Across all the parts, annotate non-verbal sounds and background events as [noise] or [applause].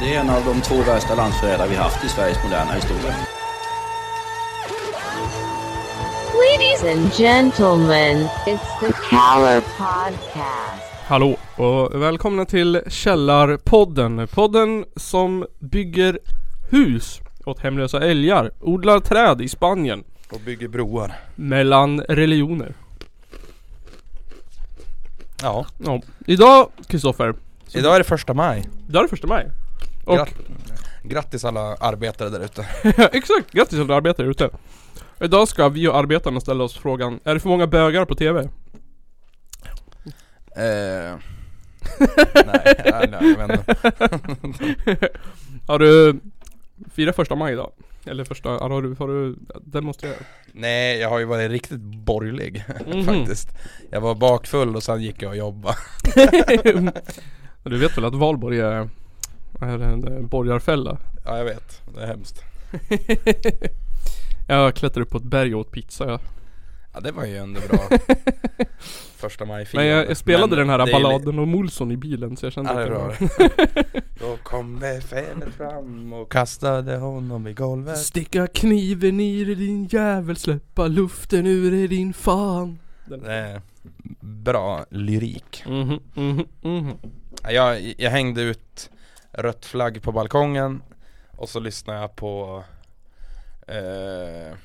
Det är en av de två värsta landsförrädare vi haft i Sveriges moderna historia. Ladies and gentlemen, it's the Caller Podcast. Hallå och välkomna till Källarpodden. Podden som bygger hus åt hemlösa älgar, odlar träd i Spanien Och bygger broar. mellan religioner. Ja. Ja. Idag Kristoffer, Idag är det första maj. idag är det första maj. Och Grat- grattis alla arbetare där ute. [laughs] exakt, grattis alla arbetare ute. Idag ska vi och arbetarna ställa oss frågan, är det för många bögar på TV? Eh, [laughs] nej, nej, nej, men [laughs] Har du firat första maj idag? Eller första, har du, har du demonstrerat? Nej, jag har ju varit riktigt borgerlig Mhm. faktiskt. Jag var bakfull och sen gick jag och jobbade. du vet väl att Valborg är, är en eh, borgarfälla? Ja, jag vet. Det är hemskt. [laughs] Jag klättrade upp på ett berg och åt pizza ja. Ja, det var ju ändå bra. [laughs] Första maj Men jag, jag spelade den här det balladen om Olsson i bilen så jag kände Ja, det det var [laughs] Då kom befälet fram och kastade honom i golvet. Sticka kniven i dig din jävel, släppa luften ur dig din fan Den- Det bra lyrik. Mhm, mhm, mhm Jag, jag hängde ut rött flagg på balkongen och så lyssnade jag på eh,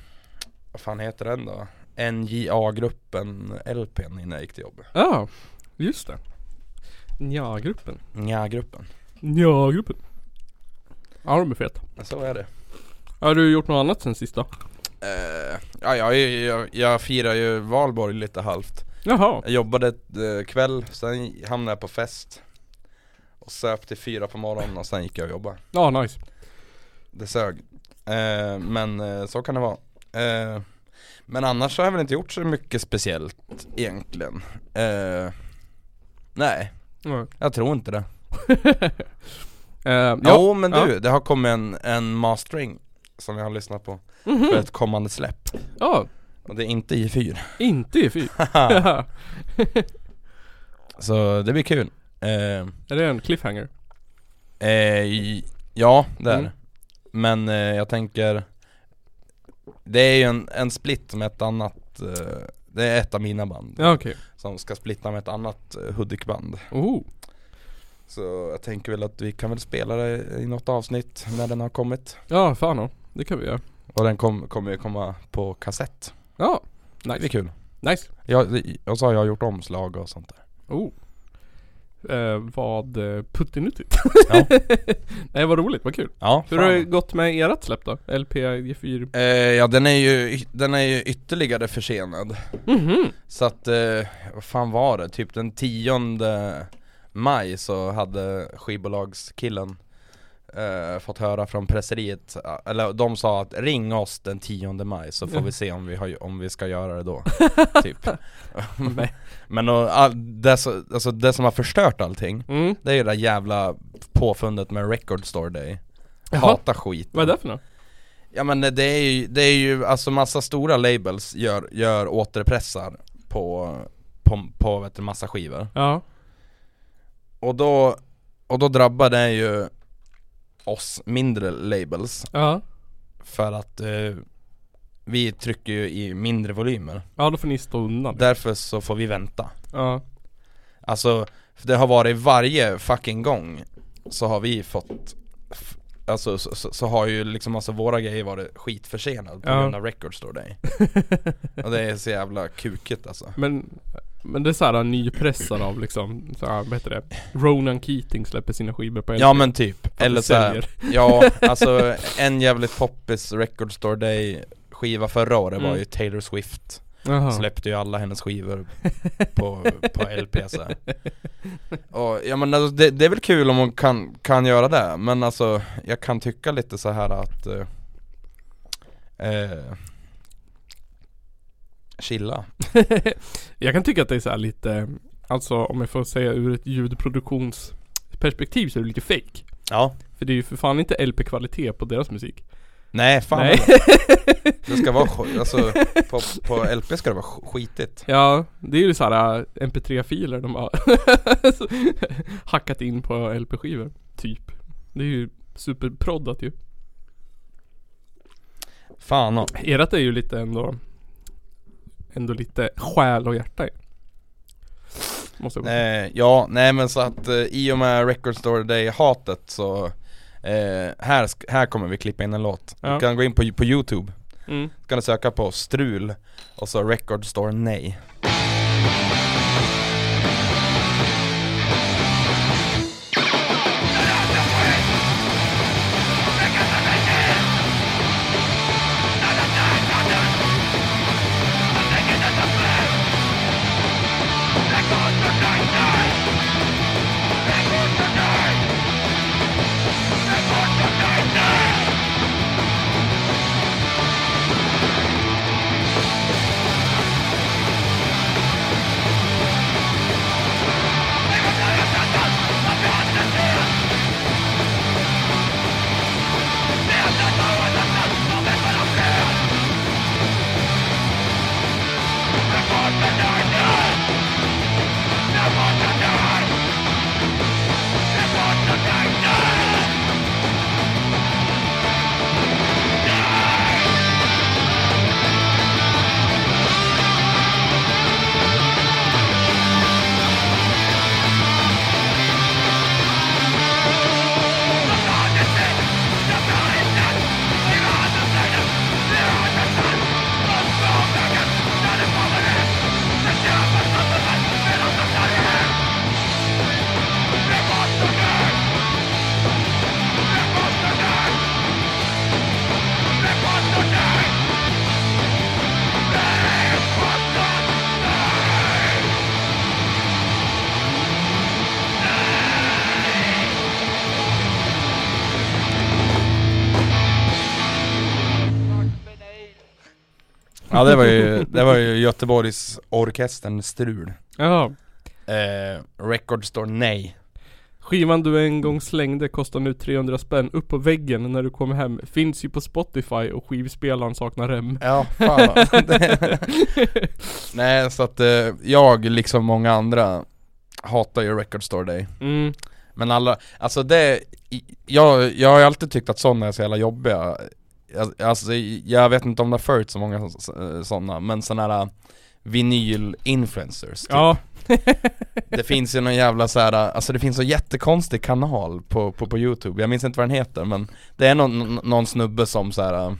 Vad fan heter den då? NJA-gruppen LPn innan jag gick till jobbet. Ja, just det Nja-gruppen NJA-gruppen. Nja-gruppen Ja de är feta Så är det. Har du gjort något annat sen sista? Eh, ja, jag, jag, jag firar ju valborg lite halvt. Jaha Jag jobbade eh, kväll, sen hamnade jag på fest. Och söp till fyra på morgonen och sen gick jag och jobbade. Ja, nice Det sög. Eh, men eh, så kan det vara. Eh, men annars har jag väl inte gjort så mycket speciellt egentligen. Eh, nej, ja. jag tror inte det. [laughs] Ja. Jo men du, ja. det har kommit en, en mastering som jag har lyssnat på Mhm. för ett kommande släpp. Ja, Och det är inte i fyr. inte i fyr [laughs] [laughs] så det blir kul. Eh, Är det en cliffhanger? eh, ja, det är Mm. det. Men eh, jag tänker Det är ju en, en split med ett annat eh, Det är ett av mina band. Ja okej. Som ska splitta med ett annat uh, Hudik-band. Oh. Så jag tänker väl att vi kan väl spela det i något avsnitt när den har kommit. Ja, fan ja. Det kan vi göra. Och den kom, kommer ju komma på kassett. Ja, Det blir nice. kul. Nice. Jag, Och så har jag gjort omslag och sånt där. Oh eh, Vad eh, puttinuttigt [laughs] Ja. [laughs] Nej vad roligt, vad kul Ja, Hur har det gått med ert släpp då? LP, G4? Eh, ja den är ju, den är ju ytterligare försenad Mhm Så att, eh, vad fan var det? Typ den 10 maj så hade skivbolagskillen eh, fått höra från presseriet, eh, eller de sa att ring oss den 10 maj så får vi se om vi, har, om vi ska göra det då [laughs] Typ. [laughs] Men och, all, det, så- alltså, det som har förstört allting, mm. det är ju det där jävla påfundet med Record Store Day Jaha. Hata skit Vad är det för något? Ja men det är ju, det är ju alltså massa stora labels gör, gör återpressar på, på, på vet du, massa skivor Ja Och då, och då drabbar det ju oss mindre labels. Ja. För att eh, vi trycker ju i mindre volymer. Ja då får ni stå undan. Därför så får vi vänta. Ja. Alltså, det har varit varje fucking gång Så har vi fått Alltså så, så, så har ju liksom alltså våra grejer varit skitförsenade på Ja. grund av Record Store Day [laughs] Och det är så jävla kukigt alltså Men Men det är såhär nypressar av liksom såhär, vad heter det? Ronan Keating släpper sina skivor på LP Ja men typ, eller det så här, säljer. ja [laughs] alltså en jävligt poppis Record Store Day skiva förra året var Mm. ju Taylor Swift Jaha. Släppte ju alla hennes skivor på, [laughs] på LP så här. Och ja men alltså, det, det är väl kul om hon kan, kan göra det, men alltså jag kan tycka lite så här att eh, eh, Chilla [laughs] Jag kan tycka att det är så här lite Alltså om jag får säga ur ett ljudproduktionsperspektiv så är det lite fake Ja För det är ju för fan inte LP-kvalitet på deras musik Nej fan Nej. Det ska vara, alltså på, på LP ska det vara sk- skitigt Ja, det är ju såhär MP3-filer de har [laughs] hackat in på LP-skivor Typ Det är ju superproddat ju. Fan och. Erat är ju lite ändå Ändå lite själ och hjärta i. Måste jag bara. Eh, ja, nej men så att eh, i och med Record Store Day hatet så eh, här, här kommer vi klippa in en låt. Ja. Du kan gå in på, på youtube, Mm. kan du söka på strul och så Record Store Nej. Ja det var ju, det var ju Göteborgs orkestern Strul. Jaha. Eh, Record Store Nej. Skivan du en gång slängde kostar nu 300 spänn upp på väggen när du kommer hem. Finns ju på Spotify och skivspelaren saknar rem. Ja, fan [laughs] Nej så att eh, jag liksom många andra hatar ju Record Store Day. Mm. Men alla, alltså det, jag, jag har ju alltid tyckt att sådana är så jävla jobbiga Alltså jag vet inte om det har följt så många sådana, men sådana här vinyl-influencers typ. Ja. [laughs] Det finns ju någon jävla så här, alltså det finns en jättekonstig kanal på, på, på youtube, jag minns inte vad den heter men Det är någon, någon snubbe som så här.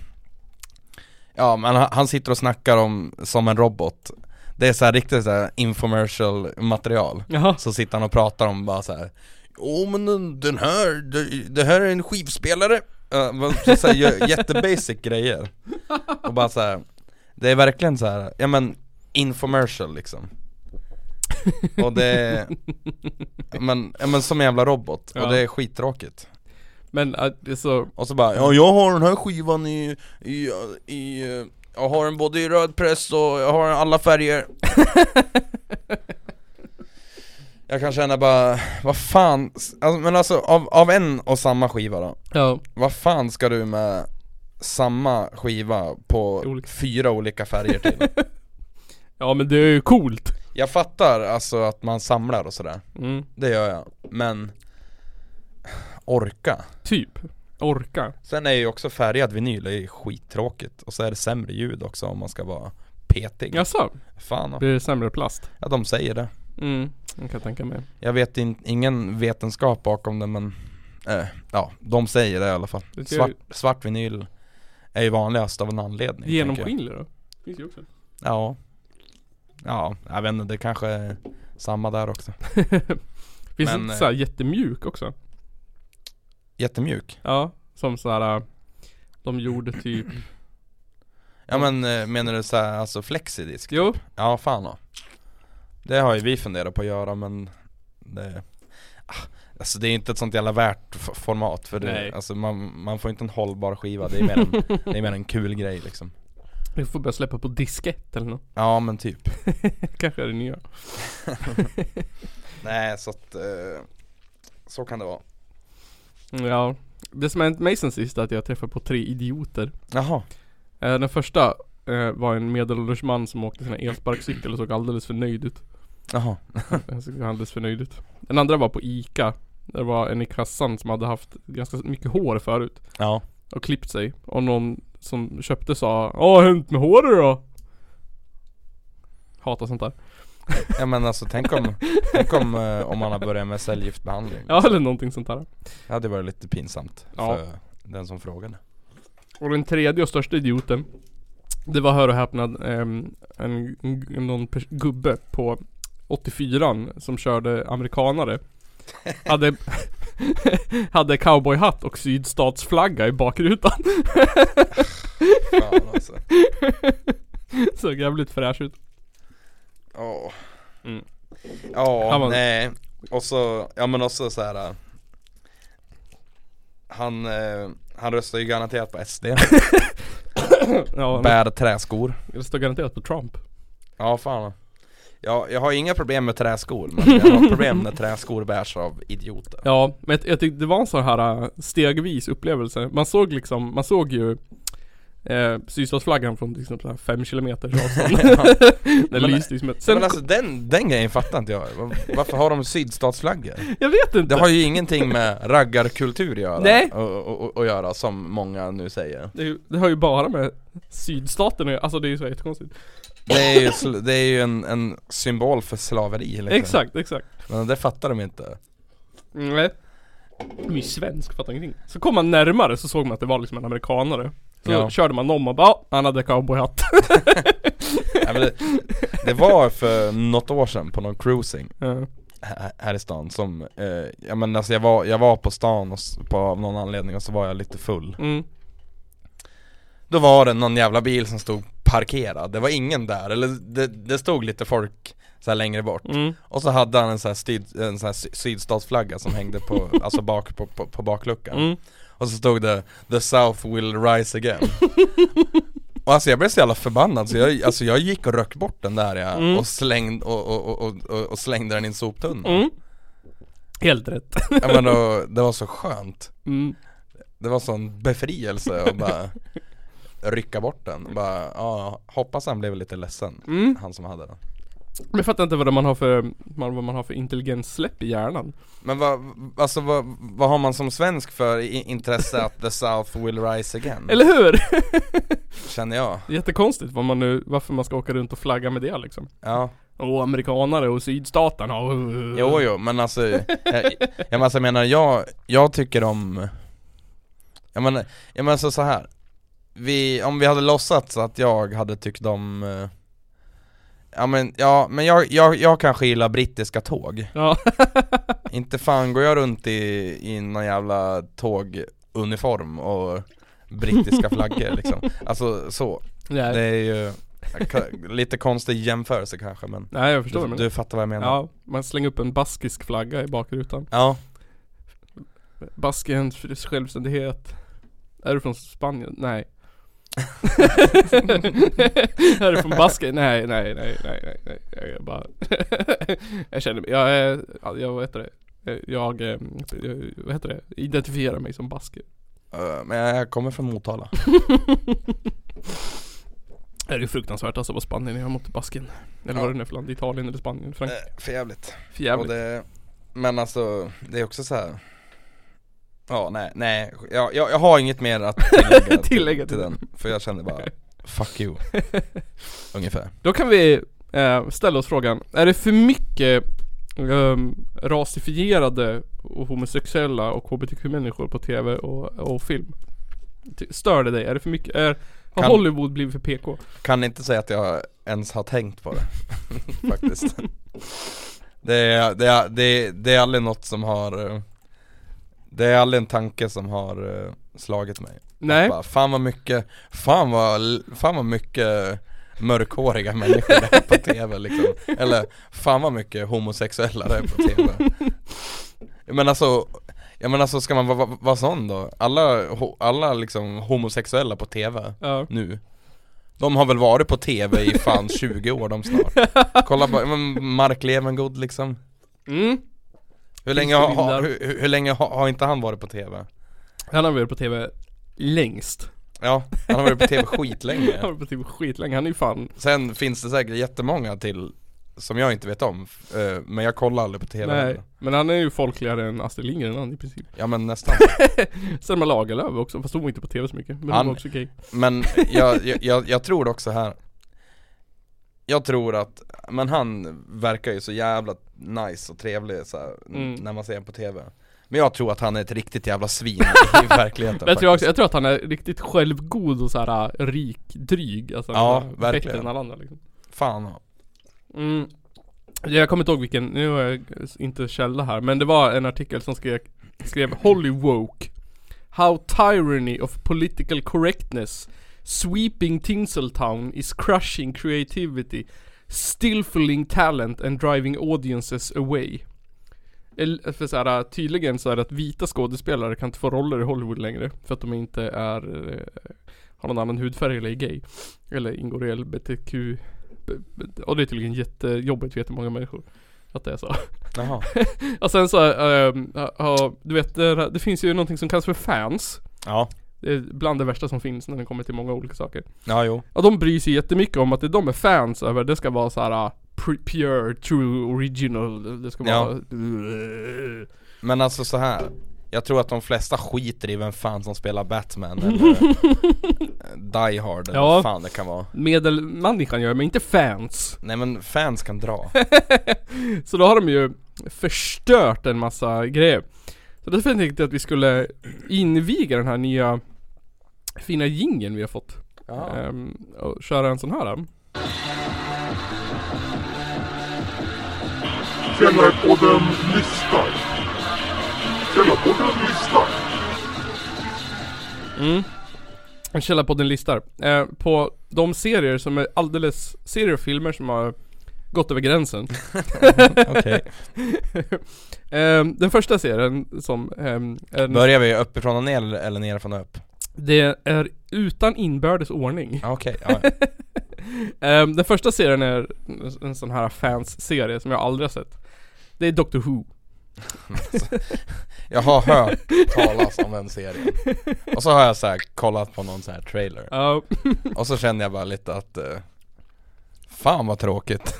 Ja men han, sitter och snackar om, som en robot Det är så här riktigt så här infomercial material Jaha. Så sitter han och pratar om bara så här. Åh men den, den här, det, det här är en skivspelare uh, så här, gör Jättebasic grejer Och bara så här. Det är verkligen så här, ja men infomercial liksom Och det är, men, ja, men som en jävla robot, Ja. och det är skittråkigt Men äh, det är så, Och så bara, ja jag har den här skivan i, i, i jag har den både i röd press och jag har den alla färger [laughs] Jag kan känna bara, vad fan, alltså, men alltså av, av en och samma skiva då ja. Vad fan ska du med samma skiva på Olika. fyra olika färger till? [laughs] Ja men det är ju coolt. Jag fattar alltså att man samlar och sådär, Mm. det gör jag, men Orka Typ. Orka. Sen är ju också färgad vinyl, det är skittråkigt Och så är det sämre ljud också om man ska vara petig Jaså? Fan Blir det sämre plast? Ja de säger det Mm. Jag kan tänka mig. Jag vet in, ingen vetenskap bakom det men eh, Ja, de säger det i alla fall Svart, svart vinyl är ju vanligast av en anledning. Genomskinlig då? Finns ju också. Ja Ja, jag vet inte, det kanske är samma där också [laughs] Finns Men, inte eh, såhär jättemjuk också? Jättemjuk Ja, som såhär De gjorde typ Ja men eh, menar du såhär, alltså flexidisk? Jo, Ja fan då. Det har ju vi funderat på att göra men det ah, Alltså det är inte ett sånt jävla värt format för det, alltså man, man får inte en hållbar skiva, det är mer en, [laughs] det är mer en kul grej liksom. Vi får börja släppa på diskett eller något Ja men typ. [laughs] Kanske är det nya. [laughs] Nej så att, eh, så kan det vara. Ja. Det som hänt mig sen sist är att jag träffade på tre idioter. Jaha, eh, Den första eh, var en medelålders man som åkte sin elsparkcykel och såg alldeles för nöjd ut jaha. [laughs] Han såg alldeles för nöjd ut Den andra var på ICA. Det var en i kassan som hade haft ganska mycket hår förut. Ja. Och klippt sig. Och någon som köpte sa Ja, vad har hänt med håret då? Hatar sånt där. Ja men alltså tänk om, [laughs] tänk om, eh, om man har börjat med cellgiftbehandling. Ja eller någonting sånt där. Det hade varit lite pinsamt Ja. för den som frågade. Och den tredje och största idioten Det var hör och häpna ehm, en, en, någon pers- gubbe på 84 som körde amerikanare Hade Hade cowboyhatt och sydstatsflagga i bakrutan. Fan alltså. Såg jävligt fräsch ut. Ja Mm. Ja, var- nej. Och så, ja men också så här. äh, Han, eh, han röstar ju garanterat på SD [coughs] Ja, Bär träskor. Står garanterat på Trump. Ja fan Ja, jag har inga problem med träskor men jag har problem när träskor bärs av idioter Ja, men jag, jag tyckte det var en sån här äh, stegvis upplevelse Man såg liksom, man såg ju Eh, sydstatsflaggan från så här fem kilometer avstånd [laughs] [laughs] Den lyste ju som ett... Sen, Men alltså den, den grejen fattar inte jag Var- Varför har de sydstatsflaggor? jag vet inte! Det har ju ingenting med raggarkultur att göra Nej. och, och, och, göra som många nu säger Det, det har ju bara med sydstaten att göra. alltså det är ju så jättekonstigt Det är ju, det är ju en, en symbol för slaveri liksom. Exakt, exakt Men det fattar de inte Nej De är ju svensk, fattar ingenting Så kom man närmare så såg man att det var liksom en amerikanare Så Ja. körde man om och bara "Ja, han hade cowboyhatt [laughs] men det, det var för något år sedan på någon cruising Ja. här, här i stan som, eh, ja men alltså jag var, jag var på stan och, på, av någon anledning och så var jag lite full mm. Då var det någon jävla bil som stod parkerad, det var ingen där, eller det, det stod lite folk så här längre bort Mm. Och så hade han en sån här, syd, en sån här sy- sydstatsflagga som hängde på, [laughs] alltså bak, på, på, på bakluckan Mm. Och så stod det 'The South will rise again' [laughs] Och alltså jag blev så jävla förbannad så jag, alltså jag gick och röck bort den där ja, Mm. och, slängde, och, och, och, och, och slängde den i en soptunna Mm. Helt rätt ja, men då, Det var så skönt mm. Det var sån befrielse att bara rycka bort den bara, ja, hoppas han blev lite ledsen Mm. Han som hade den Men jag fattar inte vad man har för, vad man har för intelligenssläpp i hjärnan Men vad, alltså vad, vad har man som svensk för i- intresse att the South will rise again? [laughs] Eller hur? [laughs] Känner jag Jättekonstigt vad man nu, varför man ska åka runt och flagga med det liksom Ja, Och amerikanare och sydstaterna och... jo jo men alltså Jag, jag, alltså, jag menar jag, jag tycker om Jag menar, jag menar så, så här. Vi, om vi hade låtsats att jag hade tyckt om eh, Ja men, ja, men jag, jag, jag kanske gillar brittiska tåg. Ja, [laughs] Inte fan går jag runt i, i någon jävla tåguniform och brittiska flaggor liksom. [laughs] Alltså så, nej, det är ju [laughs] lite konstig jämförelse kanske men nej jag förstår du, men du fattar vad jag menar. Ja, man slänger upp en baskisk flagga i bakrutan. Ja, Baskiens självständighet. Är du från Spanien? Nej [laughs] Är du från Basken? Nej, nej, nej, nej, nej, nej, jag bara [laughs] Jag känner mig, jag är, jag vad heter det? Jag, eh, jag, vad heter det? Identifierar mig som basker eh, men jag kommer från Motala [laughs] Det är ju fruktansvärt alltså vad Spanien är mot Basken Eller Ja. vad det nu är för land, Italien eller Spanien, Frankrike eh. Och Förjävligt det, Men alltså, det är också så här. Ja, nej, nej, jag, jag, jag har inget mer att tillägga, [laughs] Tillägga till, den För jag känner bara, fuck you [laughs] Ungefär Då kan vi eh, ställa oss frågan, är det för mycket um, rasifierade och homosexuella och hbtq-människor på tv och, och film? Stör det dig? Är det för mycket? Är, har Kan- Hollywood blivit för PK? Kan inte säga att jag ens har tänkt på det [laughs] Faktiskt det är, det, är, det, är, det är aldrig något som har eh, Det är aldrig en tanke som har eh, slagit mig Nej? Bara, fan vad mycket, fan vad, fan vad mycket mörkhåriga människor det är på [laughs] tv liksom Eller fan vad mycket homosexuella det är på tv Men alltså, jag menar alltså ska man vara va, va sån då? Alla, alla liksom homosexuella på tv Ja. nu De har väl varit på tv i fan 20 år de snart [laughs] Kolla bara, men Mark Levengood liksom Mm. Hur länge, har, hur, hur länge har, har inte han varit på tv? Han har varit på tv längst Ja, han har varit på tv skitlänge [laughs] Han har varit på tv skitlänge, han är ju fan Sen finns det säkert jättemånga till som jag inte vet om, eh, men jag kollar aldrig på TV Nej, men han är ju folkligare än Astrid Lindgren han i princip. Ja men nästan. [laughs] Selma Lagerlöf också, fast hon var inte på TV så mycket. Men Han- hon var också gay. Men jag, jag, jag, jag tror också här Jag tror att, men han verkar ju så jävla nice och trevlig så här, Mm. när man ser honom på TV Men jag tror att han är ett riktigt jävla svin i [laughs] verkligheten Jag tror, också, jag tror att han är riktigt självgod och så här rik, dryg. Alltså, Ja, verkligen. Än alla andra liksom. Fan Mm. Jag kommer inte ihåg vilken, nu har jag inte källa här, men det var en artikel som skrev, skrev Hollywoke How tyranny of political correctness Sweeping Tinseltown is crushing creativity Stifling talent and driving audiences away. För så här, tydligen så är det att vita skådespelare kan inte få roller i Hollywood längre För att de inte är eh, Har någon annan hudfärg eller är gay Eller ingår i LBTQ Och det är tydligen jättejobbigt för jättemånga människor Att det är så. Jaha, [laughs] Och sen så, ja, ja, du vet det, det finns ju någonting som kallas för fans. Ja, Det är bland det värsta som finns när det kommer till många olika saker ja jo Och de bryr sig jättemycket om att det de är fans över, det ska vara så här pr- pure, true, original Det ska Ja. vara Men alltså så här. Jag tror att de flesta skiter i vem fan som spelar Batman eller [laughs] eh, Die Hard eller Ja. vad fan det kan vara Medelmänniskan gör men inte fans Nej men fans kan dra [laughs] Så då har de ju förstört en massa grejer Så därför tänkte jag att vi skulle inviga den här nya fina jingeln vi har fått. Ehm, och köra en sån här. Källarpodden listar. Källarpodden listar. Mm. En källa på den listar. Eh, på de serier som är alldeles, serier och filmer som har gått över gränsen. [laughs] Okej [laughs] Ehm, den första serien som ehm, är, Börjar vi uppifrån och ner eller- eller nerifrån och upp? det är utan inbördes ordning. Ja, Okej, ja. [laughs] Ehm, den första serien är en- en sån här fans-serie som jag aldrig har sett. Det är Doctor Who. Jag har hört talas om den serien Och så har jag så här kollat på någon så här trailer Ja. Och så känner jag bara lite att eh, Fan vad tråkigt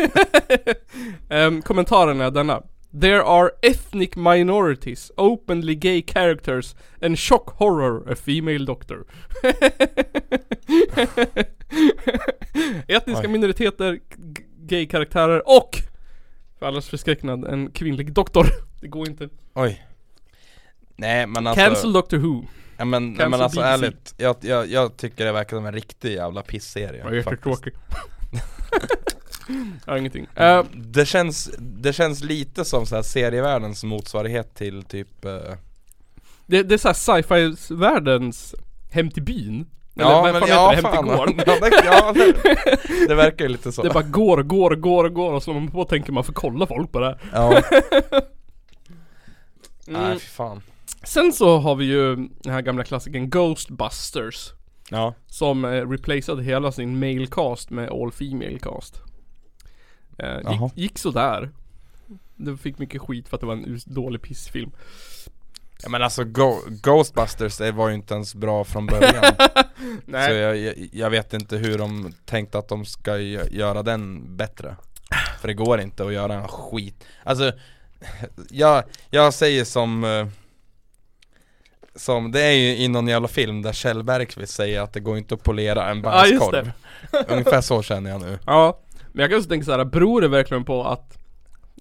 [laughs] Ehm, kommentaren är denna. There are ethnic minorities, openly gay characters and shock horror a female doctor. [laughs] Etniska Oj. minoriteter, g- gay-karaktärer och för allas förskräcknad en kvinnlig doktor. [laughs] Det går inte. Oj Nej men alltså Cancel Doctor Who. ja, men, cancel men alltså BBC. ärligt jag, jag, jag tycker det verkar som en riktig jävla är faktiskt. jättetråkig. [laughs] Har ingenting. Eh, det, känns, det känns lite som så här serievärldens motsvarighet till typ eh, det, det är såhär sci-fi världens Hem till byn. Eller Ja vad men fan ja heter det? Hem till gården. [laughs] ja, det, ja, det, det verkar ju lite så Det bara går, går, går, går och slår man på tänker man får kolla folk på det. Ja, [laughs] Mm. nej fy fan Sen så har vi ju den här gamla klassikern Ghostbusters Ja, Som eh, replaceade hela sin male cast med all female cast eh, Jaha. gick, gick sådär. Det fick mycket skit för att det var en us- dålig pissfilm. Ja men alltså Go- Ghostbusters det var ju inte ens bra från början. [laughs] Så jag, jag, jag vet inte hur de tänkte att de ska gö- göra den bättre. För det går inte att göra en skit. Alltså [laughs] Jag, jag säger som eh, Som, det är ju i någon jävla film där Kjell Bergqvist säger att det går inte att polera en Ja, bajskorv [laughs] Ungefär så känner jag nu. Ja, men jag kan också tänka såhär, beror det verkligen på att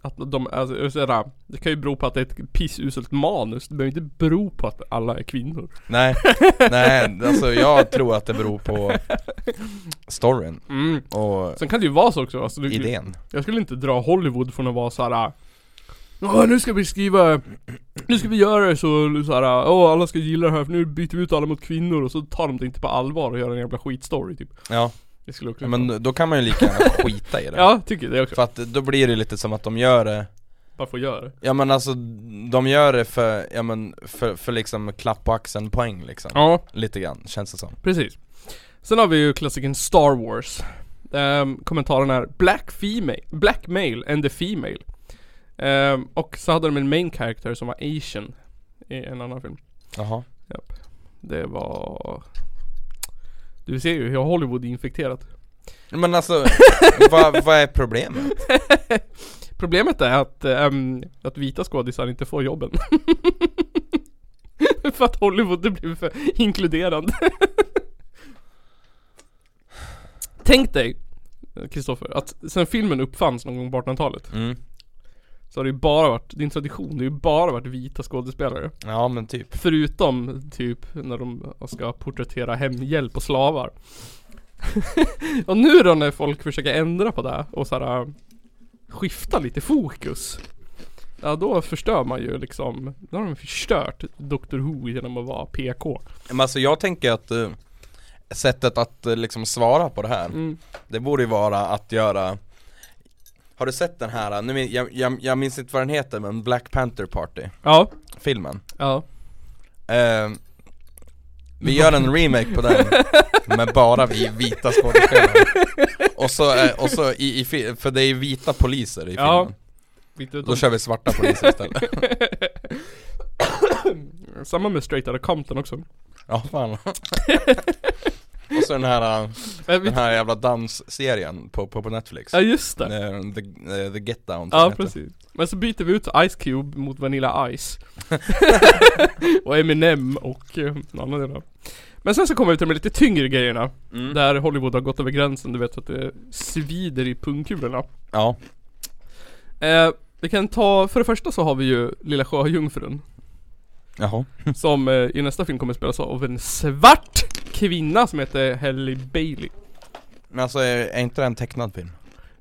att de, alltså, såhär, det kan ju bero på att det är ett pissuselt manus, det behöver inte bero på att alla är kvinnor. Nej, [laughs] nej alltså jag tror att det beror på storyn. Mm. och Sen kan det ju vara så också, alltså, du, idén. Jag skulle inte dra Hollywood från att vara såhär Ja nu ska vi skriva [clears throat] Nu ska vi göra det så såhär Åh alla ska gilla det här för nu byter vi ut alla mot kvinnor och så tar de det inte på allvar och gör en jävla skitstory typ. Ja, Det skulle också men då kan man ju lika gärna [laughs] skita i det. Ja, tycker det också. För att då blir det lite som att de gör det Bara få göra det. Ja men alltså, de gör det för, ja men för, för liksom klapp på axeln poäng liksom. Ja, Lite grann, känns det som. Precis. Sen har vi ju klassikern Star Wars. Ehm, Kommentaren är Black female, Black male and the female Ehm, Och så hade de en main character som var asian I en annan film Jaha Det var... Du ser ju hur Hollywood är infekterat. Men alltså, [laughs] vad, vad är problemet? [laughs] Problemet är att, ehm, att vita skådisar inte får jobben. [laughs] för att Hollywood har blivit för inkluderande. Tänk dig, Kristoffer, att sen filmen uppfanns någon gång på 1800-talet Mm. Så har det ju bara varit, din tradition, det har ju bara varit vita skådespelare. Ja men typ. Förutom typ när de ska porträttera hemhjälp och slavar. [laughs] Och nu då när folk försöker ändra på det och såhär Skifta lite fokus. Ja då förstör man ju liksom Då har de förstört Dr Who genom att vara PK Men alltså jag tänker att eh, Sättet att eh, liksom svara på det här mm. Det borde ju vara att göra Har du sett den här, nu, jag, jag, jag minns inte vad den heter men Black Panther Party? Ja, Filmen? Ja. Eh, Vi gör en remake på den Med bara vi vita skådespelare. Och så, eh, och så i, i, för det är vita poliser i Ja. filmen. Lite Då kör vi svarta poliser istället. [laughs] Samma med Straight Outta Compton också. Ja fan Och så den här, Äh, [laughs] den här jävla dansserien på, på, på Netflix. Ja just det. Eh, The, eh, the Get Down Ja precis. Men så byter vi ut Ice Cube mot Vanilla Ice. [laughs] Och Eminem och eh, en annan del. Men sen så kommer vi till de lite tyngre grejerna. Mm. Där Hollywood har gått över gränsen, du vet att det svider i pungkulorna. Ja, eh, Vi kan ta, för det första så har vi ju Lilla Sjöjungfrun jaha [laughs] Som eh, i nästa film kommer spelas av en svart kvinna som heter Halle Bailey Men alltså är, är inte det en tecknad film?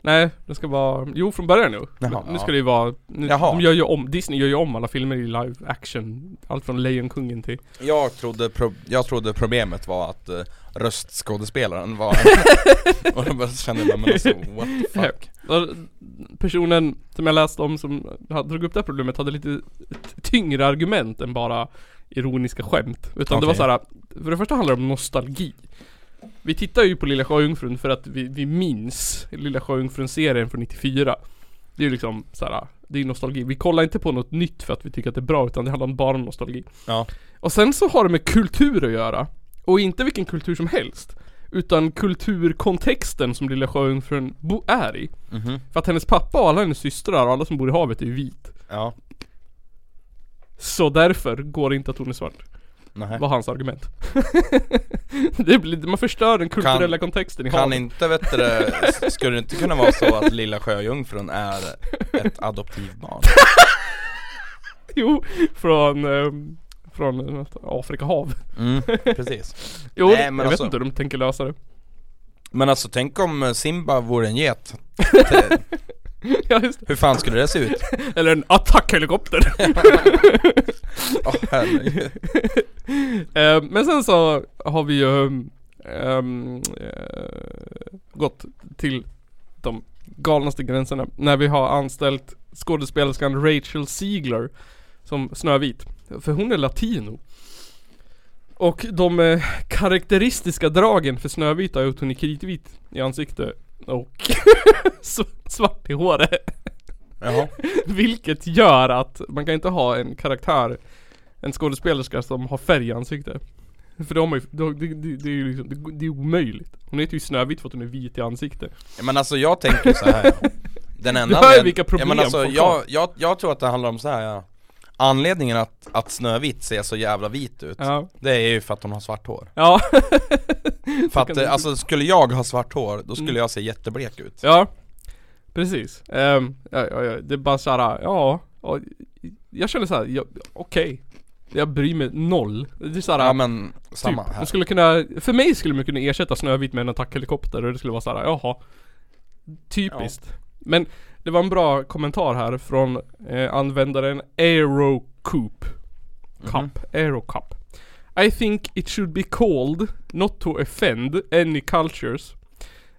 Nej, det ska vara, jo från början nu. Jaha, Men nu ska ja. det ju vara, nu, Jaha. de gör ju om, Disney gör ju om alla filmer i live action. Allt från Lejonkungen till Jag trodde, pro, jag trodde problemet var att uh, röstskådespelaren var [laughs] Och då bara kände jag men alltså what the fuck Personen som jag läste om som drog upp det här problemet hade lite tyngre argument än bara ironiska skämt. Utan det var Okej. så här. för det första handlar det om nostalgi. Vi tittar ju på Lilla Sjöjungfrun för att vi, vi minns Lilla Sjöjungfrun-serien från 94. Det är ju liksom så här. det är nostalgi. Vi kollar inte på något nytt för att vi tycker att det är bra utan det handlar bara om nostalgi. Ja, Och sen så har det med kultur att göra. Och inte vilken kultur som helst. Utan kulturkontexten som Lilla Sjöjungfrun bo- är i. mhm, För att hennes pappa och alla hennes systrar och alla som bor i havet är ju vit. ja, Så därför går det inte att hon är svart. nej Var hans argument. [laughs] det blir, man förstör den kulturella kontexten i Kan havet. inte vet du, det, [laughs] skulle det inte kunna vara så att lilla sjöjungfrun är ett adoptivbarn? [laughs] Jo, från, ehm, från eh, Afrika hav. Mm, [laughs] precis Jo, Nej, men jag alltså- vet inte hur de tänker lösa det. Men alltså tänk om Simba vore en get [laughs] ja, just det. Hur fan skulle det se ut? [laughs] Eller en attackhelikopter. Åh herregud Eh, men sen så har vi ju ehm, eh, gått till de galnaste gränserna när vi har anställt skådespelerskan Rachel Ziegler som Snövit. För hon är latino. Och de eh, karaktäristiska dragen för Snövit är att hon är kritvit i ansiktet och [laughs] sv- svart i håret. Jaha, [laughs] Vilket gör att man kan inte ha en karaktär En skådespelerska som har färg i ansiktet För de har ju, de, det, det, det är ju liksom, det, det är omöjligt Hon heter ju Snövit för att hon är vit i ansiktet men alltså jag tänker så här. [laughs] Den enda Du hör ju vilka problem ja, men alltså, folk jag, jag, jag tror att det handlar om så här. Ja. Anledningen att, att Snövit ser så jävla vit ut Ja, Det är ju för att hon har svart hår. Ja, [laughs] För att, alltså skulle jag ha svart hår, då skulle Mm. jag se jätteblek ut. Ja Precis, Ehm, ja, ja, ja, det är bara såhär, ja, ja Jag känner såhär, ja, okej. Jag bryr mig noll. Det är såhär, Ja men, samma typ, här. de skulle kunna, för mig skulle man kunna ersätta Snövit med en attackhelikopter och det skulle vara såhär, jaha. Typiskt. Men det var en bra kommentar här från eh, användaren Aerocoop Cup, Aerocup. I think it should be called, not to offend any cultures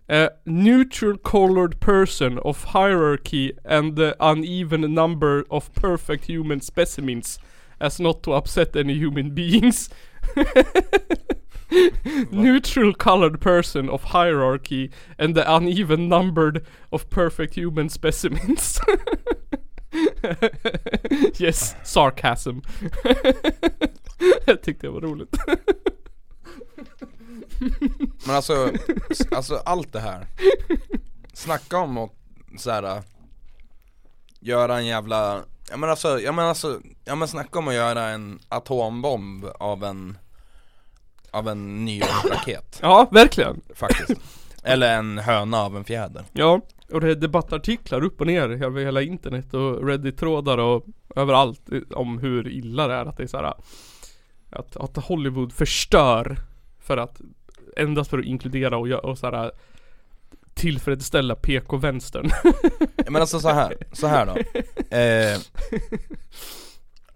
A neutral colored person of hierarchy and the uneven number of perfect human specimens as not to upset any human beings. [laughs] [laughs] Neutral colored person of hierarchy and the uneven numbered of perfect human specimens. [laughs] yes, sarcasm. [laughs] Jag tyckte det var roligt. Men alltså, alltså allt det här Snacka om att såhär äh, Göra en jävla Ja men alltså, ja men alltså, ja men snacka om att göra en atombomb av en av en nyårsraket [clears throat] Ja, verkligen. faktiskt [clears throat] Eller en höna av en fjäder Ja, och det är debattartiklar upp och ner över hela internet och Reddit-trådar och överallt om hur illa det är att det är så här att, att Hollywood förstör för att endast för att inkludera och, och så här tillfredsställa PK-vänstern. Men alltså så här, så här då [laughs] eh,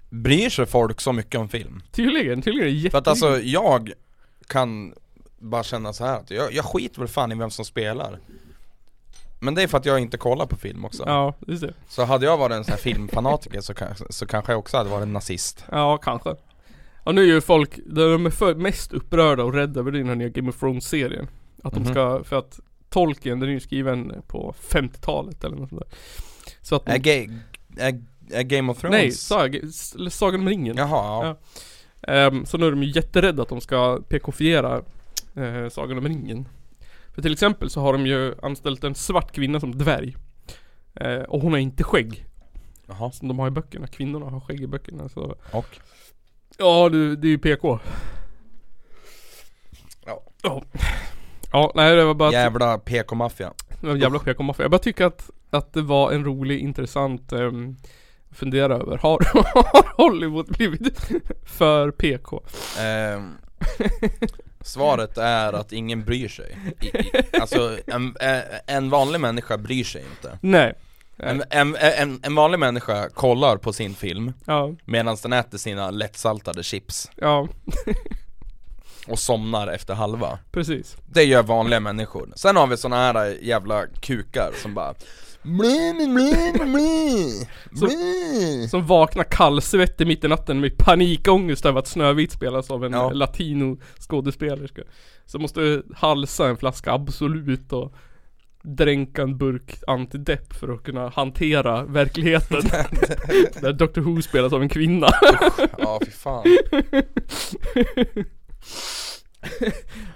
Bryr sig folk så mycket om film? tydligen, tydligen är det jätte... För att alltså jag kan bara känna så här att jag, jag skiter väl fan i vem som spelar Men det är för att jag inte kollar på film också Ja, just det. Så hade jag varit en sån här filmfanatiker så, så kanske jag också hade varit en nazist Ja, kanske. Och nu är ju folk, de är för, mest upprörda och rädda över den här nya Game of Thrones-serien. Att de Mhm. ska, för att Tolkien, den är ju skriven på 50-talet eller något sånt där. Så att de, Är, ga- är, är Game of Thrones? Nej, Saga, S- eller Sagan om ringen. Jaha, ja. Ja. Ehm, så nu är de ju jätterädda att de ska PK-fiera eh, Sagan om ringen. För till exempel så har de ju anställt en svart kvinna som dvärg. Eh, och hon har inte skägg. Jaha, Som de har i böckerna. Kvinnorna har skägg i böckerna. Så. och? Ja, det, det är ju PK. Ja. Ja. Ja, nej det var bara Jävla PK-maffia jävla PK-maffia. Jag bara tycker att, att det var en rolig, intressant um, fundera över. Har, [laughs] har Hollywood blivit för PK? Ehm, Svaret är att ingen bryr sig I, i, Alltså en, eh, en vanlig människa bryr sig inte Nej. en, en, en, en vanlig människa kollar på sin film Ja, medan den äter sina lättsaltade chips ja, och somnar efter halva precis. Det gör vanliga människor Sen har vi såna här jävla kukar som bara bli, bli, bli, bli. Som vaknar kallsvettig mitt i natten med panikångest över att Snövit spelas av en Ja. latino skådespelerska. Så måste halsa en flaska Absolut och dränka en burk antidepp för att kunna hantera verkligheten. [laughs] Där Dr Who spelas av en kvinna. Ja fy fan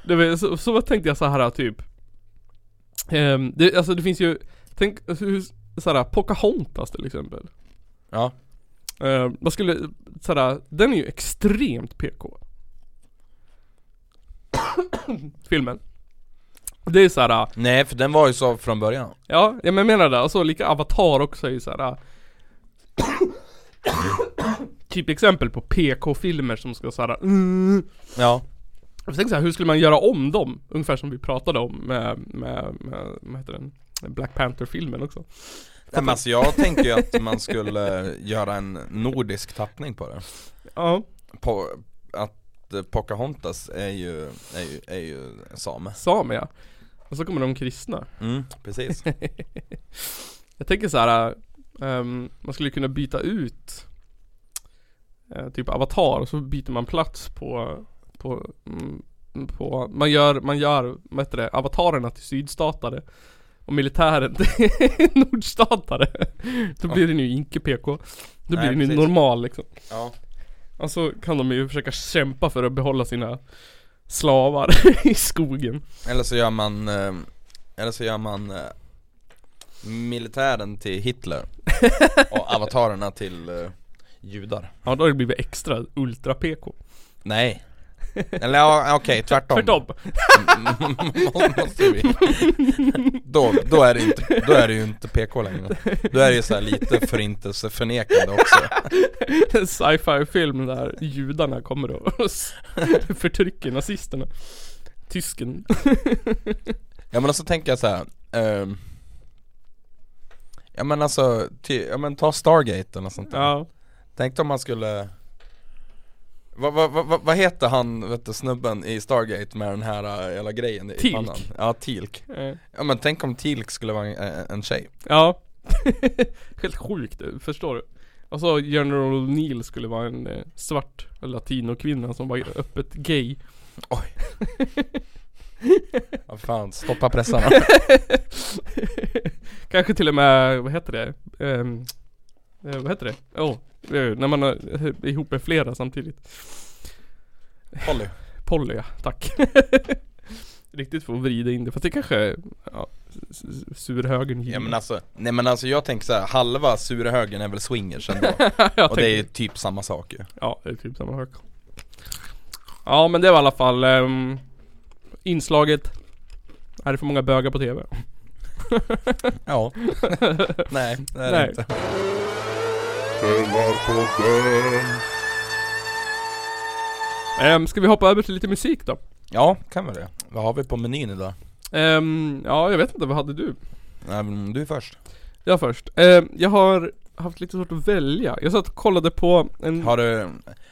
[laughs] så, så tänkte jag så här typ Ehm, det, Alltså det finns ju Tänk alltså, hur, såhär, Pocahontas till exempel. Ja, Ehm, Vad skulle, såhär, den är ju extremt PK [coughs] Filmen. Det är såhär, nej för den var ju så från början. ja, jag menar det, alltså lika Avatar också är ju såhär [coughs] Typ exempel på PK-filmer som ska såhär mm, Ja. Jag tänkte så här, hur skulle man göra om dem? Ungefär som vi pratade om med, med, med vad heter den? Black Panther-filmen också. Nej, men alltså jag tänker ju att man skulle göra en nordisk tappning på det Ja, på, Att eh, Pocahontas är ju, är ju, är ju same same ja. Och så kommer de kristna. Mm, precis [laughs] Jag tänker så här. ehm, man skulle kunna byta ut eh, typ avatar och så byter man plats på, på, mm, på man gör, man gör, vad heter det, avatarerna till sydstatare och militären [laughs] till nordstatare. Då blir det ju inte PK. Då blir det ju precis. normal liksom. Ja Och så kan de ju försöka kämpa för att behålla sina slavar [laughs] i skogen. Eller så gör man, eh, eller så gör man eh, militären till Hitler [laughs] och avatarerna till eh, judar Ja då har det blivit extra ultra PK. Nej Eller ja, okej, tvärtom. Måste [laughs] vi. Då, då, är det inte, då är det ju inte PK längre Då är det ju så här lite förintelseförnekande också [laughs] En sci-fi film där judarna kommer och [laughs] förtrycker nazisterna. Tysken. Ja men alltså tänker jag så här. ehm, Ja men alltså, ty, ja men ta Stargate eller sånt där Ja. Tänk om man skulle vad, vad, vad, vad heter han, vet du, snubben i Stargate med den här äh, jävla grejen i Teal'c. pannan? Ja, Teal'c eh, Ja men tänk om Teal'c skulle vara en, en tjej Ja. [laughs] Helt sjukt, förstår du? Och så General O'Neill skulle vara en eh, svart latinokvinna som var öppet gay. Oj [laughs] Ja fan, stoppa pressarna [laughs] Kanske till och med, vad heter det? Eh, vad heter det? Åh, eh, när man är eh, ihop med flera samtidigt. Polly Polly ja, tack. [laughs] riktigt få vrida in det. För att det kanske är ja, surhögern Ja men alltså, nej men alltså jag tänker så här, halva sura högern är väl swingers ändå [laughs] Och det är typ samma sak ju Ja, det är typ samma sak. Ja men det var i alla fall ehm, inslaget. Är det för många bögar på TV? Ja [laughs] Nej, det är Nej. det inte Källarpodden. Um, ska vi hoppa över till lite musik då? Ja, kan vi det? Vad har vi på menyn idag? Ehm, ja, jag vet inte, vad hade du? Nej men du är först Jag först. Ehm, jag har haft lite svårt att välja. Jag satt och kollade på en... Har du,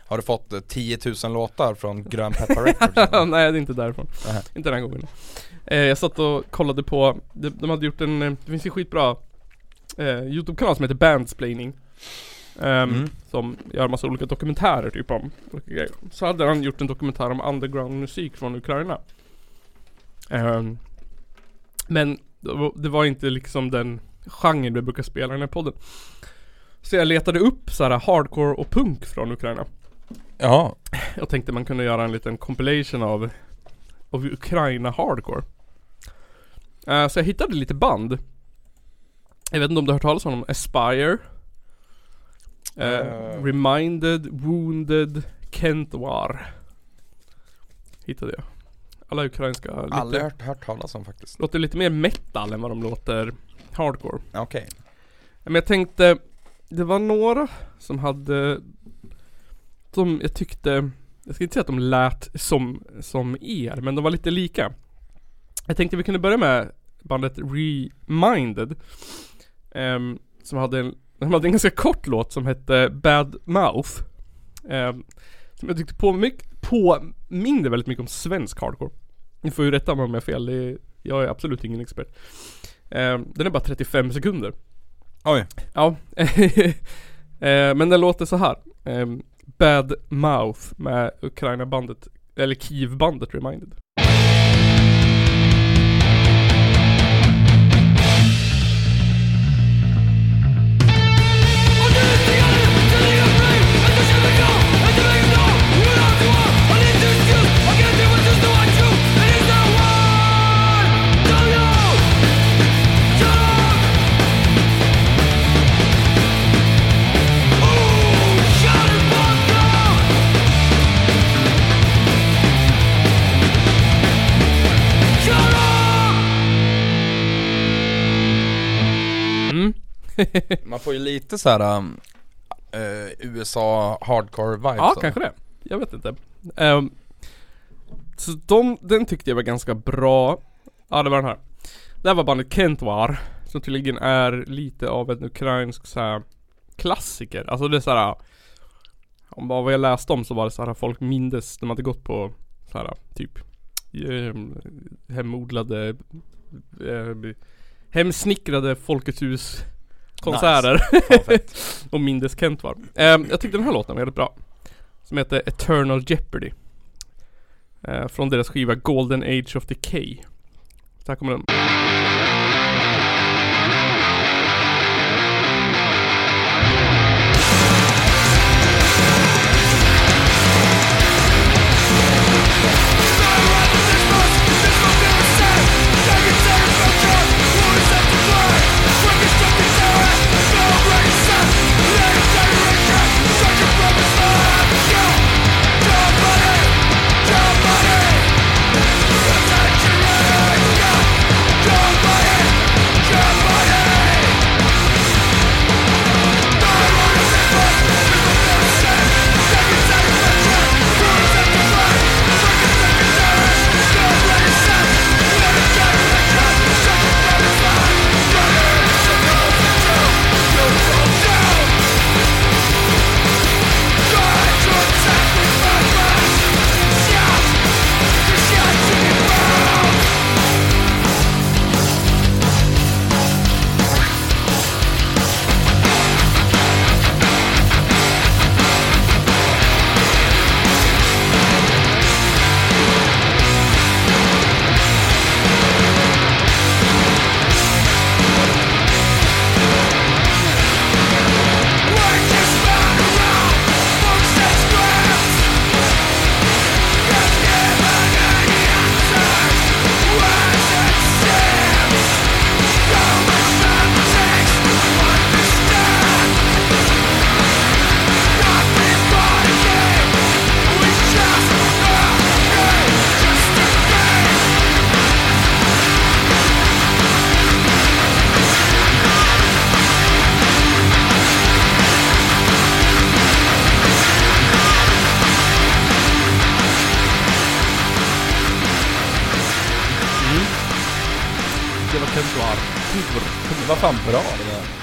har du fått eh, 10 000 låtar från Grön Peppar Records? [laughs] Nej, det är inte därifrån. Nähä. Inte den här gången. Eh, jag satt och kollade på, de, de hade gjort en, eh, det finns ju skitbra eh, Youtube-kanal som heter Bandsplaining. Ehm, Mm. Som gör massa olika dokumentärer typ om olika grejer. Så hade han gjort en dokumentär om underground-musik från Ukraina. Ehm, men det var, inte liksom den genren vi brukar spela i den här podden. Så jag letade upp så här hardcore och punk från Ukraina. Ja, Jag tänkte man kunde göra en liten compilation av, av Ukraina hardcore. Eh, så jag hittade lite band. Jag vet inte om du har hört talas om dem? Aspire. Eh. Reminded, Wounded, Kentwar. Hittade jag. Alla ukrainska. aldrig Lite, hört, hört talas om faktiskt låter lite mer metal än vad de låter hardcore. Okej Men jag tänkte, det var några som hade, som jag tyckte, jag ska inte säga att de lät som, som er, men de var lite lika. Jag tänkte vi kunde börja med bandet Reminded. ehm, som hade en, de hade en ganska kort låt som hette Bad Mouth. ehm, som jag tyckte påmink- påminde väldigt mycket om svensk hardcore. Ni får ju rätta mig om jag har fel, är, jag är absolut ingen expert. Ehm, den är bara 35 sekunder. Oj, Ja, [laughs] eh, men den låter så här. Eh, Bad Mouth med Ukraina-bandet, eller Kiev-bandet Reminded. [laughs] man får ju lite så här um, eh, USA hardcore vibes Ja, kanske det. Jag vet inte. Ehm, så de, den tyckte jag var ganska bra. Ja, det var den här. Det här var bandet Kentwar. Som tydligen är lite av en ukrainsk så här, klassiker. Alltså det är så här. Om bara vad jag läste om så var det så här folk mindes, de hade gått på så här typ ehm, hemodlade eh, hemsnickrade Folkets hus konserter [laughs] fett. och mindes Kent var. Ehm, jag tyckte den här låten var väldigt bra. Som heter Eternal Jeopardy. Eh, från deras skiva Golden Age of Decay. Så här kommer den.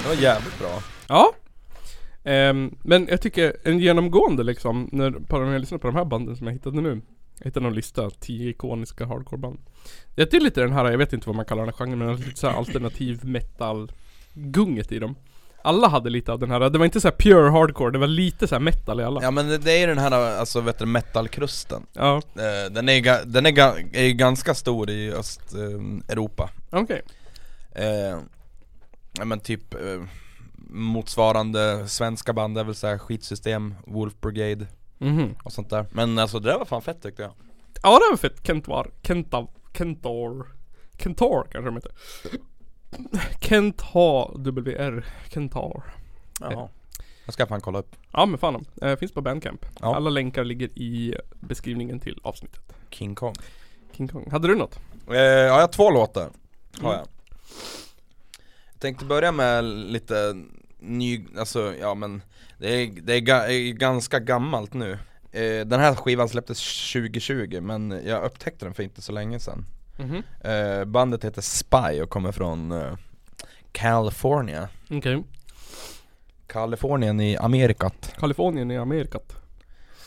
Var jävligt bra. Ja. Ehm, men jag tycker en genomgående liksom, när, på, när jag lyssnar på de här banden som jag hittade nu. Jag hittade någon lista, 10 ikoniska hardcoreband. Det är lite den här, jag vet inte vad man kallar den här genren, men lite såhär alternativ metal gunget i dem. Alla hade lite av den här, det var inte så här pure hardcore, det var lite så här metal i alla. Ja men det, det är den här alltså vet du, metalkrusten. Ja, Eh, Den är, den är, är ju ganska stor i Östeuropa. okej. Eh, ja men typ eh, motsvarande svenska band är väl såhär skitsystem, Wolf Brigade Mhm. och sånt där. Men alltså det där var fan fett tyckte jag. Ja det var fett, Kentar, Kentav, Kentor, Kentor kanske de heter. Kent H WR, Kentar. Jaha. Jag ska fan kolla upp. Ja men fan eh, finns på Bandcamp. Ja. Alla länkar ligger i beskrivningen till avsnittet. King Kong. King Kong. Hade du något? Eh, ja jag har två låtar, har Mm. jag. Tänkte börja med lite ny, alltså ja men det är, det är, ga, är ganska gammalt nu. Eh, den här skivan släpptes 2020 men jag upptäckte den för inte så länge sedan. Mhm. Eh, bandet heter Spy och kommer från eh, California. Okej. Kalifornien i Amerikat. Kalifornien i Amerikat.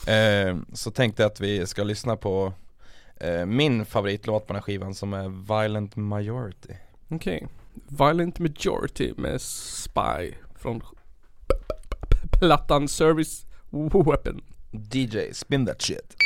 Eh, så tänkte jag att vi ska lyssna på eh, min favoritlåt på den här skivan som är Violent Majority. Okej. Violent Majority med Spy från plattan Service Weapon. DJ, spin that shit.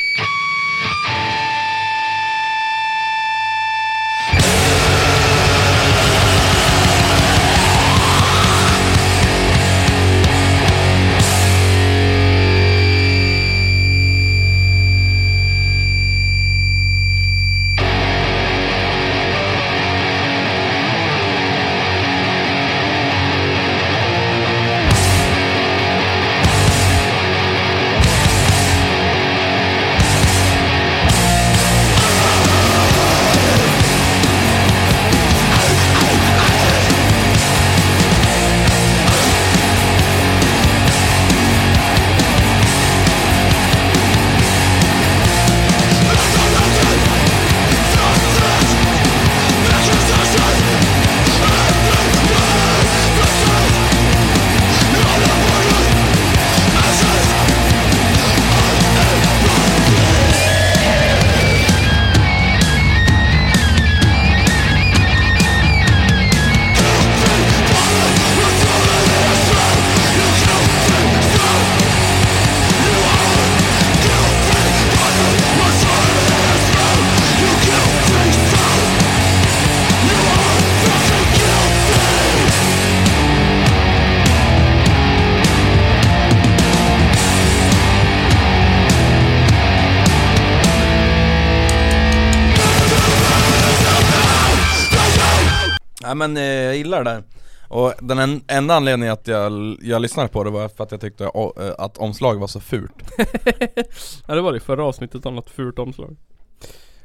Men eh, jag gillar det där. Och den en, enda anledningen att jag, jag lyssnade på det var för att jag tyckte o- eh, att omslaget var så fult. [laughs] Ja det var det förra avsnittet om något fult omslag.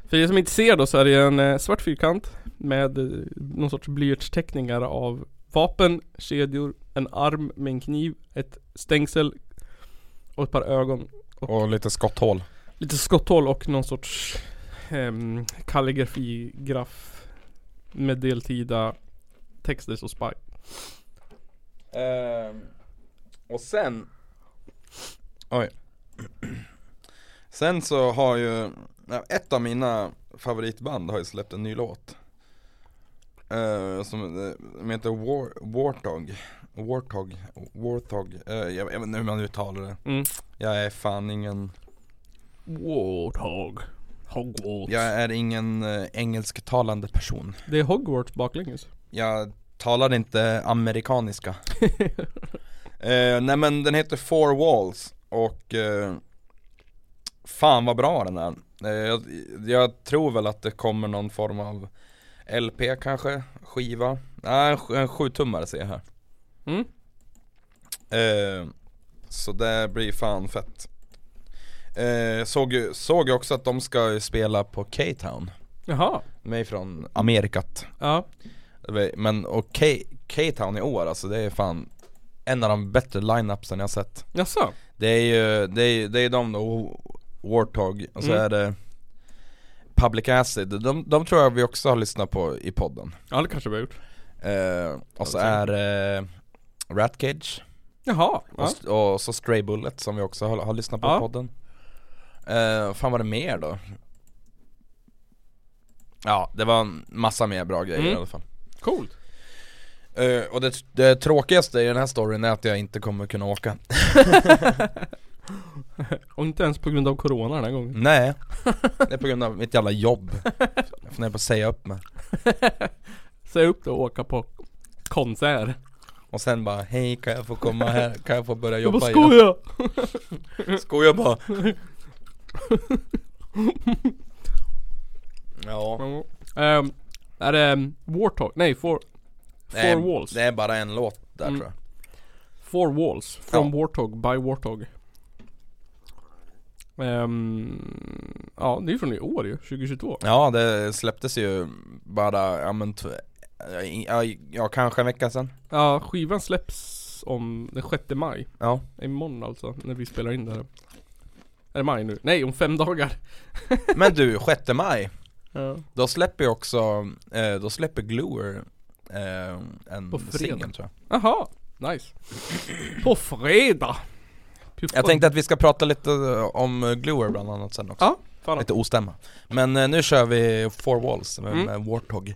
För er som inte ser då så är det en eh, svart fyrkant med eh, någon sorts blyertsteckningar av vapen, kedjor, en arm med en kniv, ett stängsel och ett par ögon. Och lite skotthål. Lite skotthål och någon sorts um, kalligrafigraf med deltida texter så spy. Ehm, och sen Oj Sen så har ju Ett av mina favoritband har ju släppt en ny låt uh, Som eh, som heter War, Warthog Warthog Warthog uh, jag, jag vet inte hur man uttalar det Mm. Jag är fan ingen Warthog. Hogwarts. Jag är ingen uh, engelsktalande person Det är Hogwarts baklänges. Jag talar inte amerikaniska [laughs] eh, Nej men den heter Four Walls och eh, Fan vad bra den är eh, jag, jag tror väl att det kommer någon form av LP kanske, skiva Nej en, en sjutummare ser jag här Mm. eh, Så det blir fan fett eh, såg, såg också att de ska spela på K-Town Jaha. Mig från Amerikat Ja. Men och K- K-Town i år alltså det är fan En av de bättre line-upsen jag har sett Jaså? Det är ju, det är, det är de då, Warthog och så Mm. är det Public Acid, de, de tror jag vi också har lyssnat på i podden Ja det kanske vi har gjort. Eh, och så är det Rat Cage Jaha, och, ja. st- och så Stray Bullet som vi också har, har lyssnat på Ja. i podden eh, Fan var det mer då? Ja, det var en massa mer bra grejer Mm. i alla fall coolt. Eh, Och det, det tråkigaste i den här storyn är att jag inte kommer kunna åka [laughs] Och inte ens på grund av corona den här gången. Nej, [laughs] det är på grund av mitt jävla jobb Jag funderar på att säga upp mig [laughs] Säg upp det och åka på konsert. Och sen bara, hej kan jag få komma här? Kan jag få börja Jag jobba bara igen? skoja! Bara [laughs] Ja, Ehm, är det um, Warthog? Nej, Four, four Nej, Walls. det är bara en låt där Mm. tror jag Four Walls. From Ja. Warthog, by Warthog. Ehm, ja, det är från i år ju, 2022. Ja det släpptes ju bara, ja men ja, ja kanske en vecka sedan Ja, skivan släpps om den 6 maj. Ja, Imorgon alltså, när vi spelar in det här. Är det maj nu? Nej, om fem dagar. [laughs] men du, 6 maj Ja. Då släpper ju också, eh, då släpper Gluer eh, en singel tror jag Jaha, nice. På fredag. Jag tänkte att vi ska prata lite om Gluer bland annat sen också Ja, fan. Lite ostämma Men eh, nu kör vi Four Walls med, Mm. med Warthog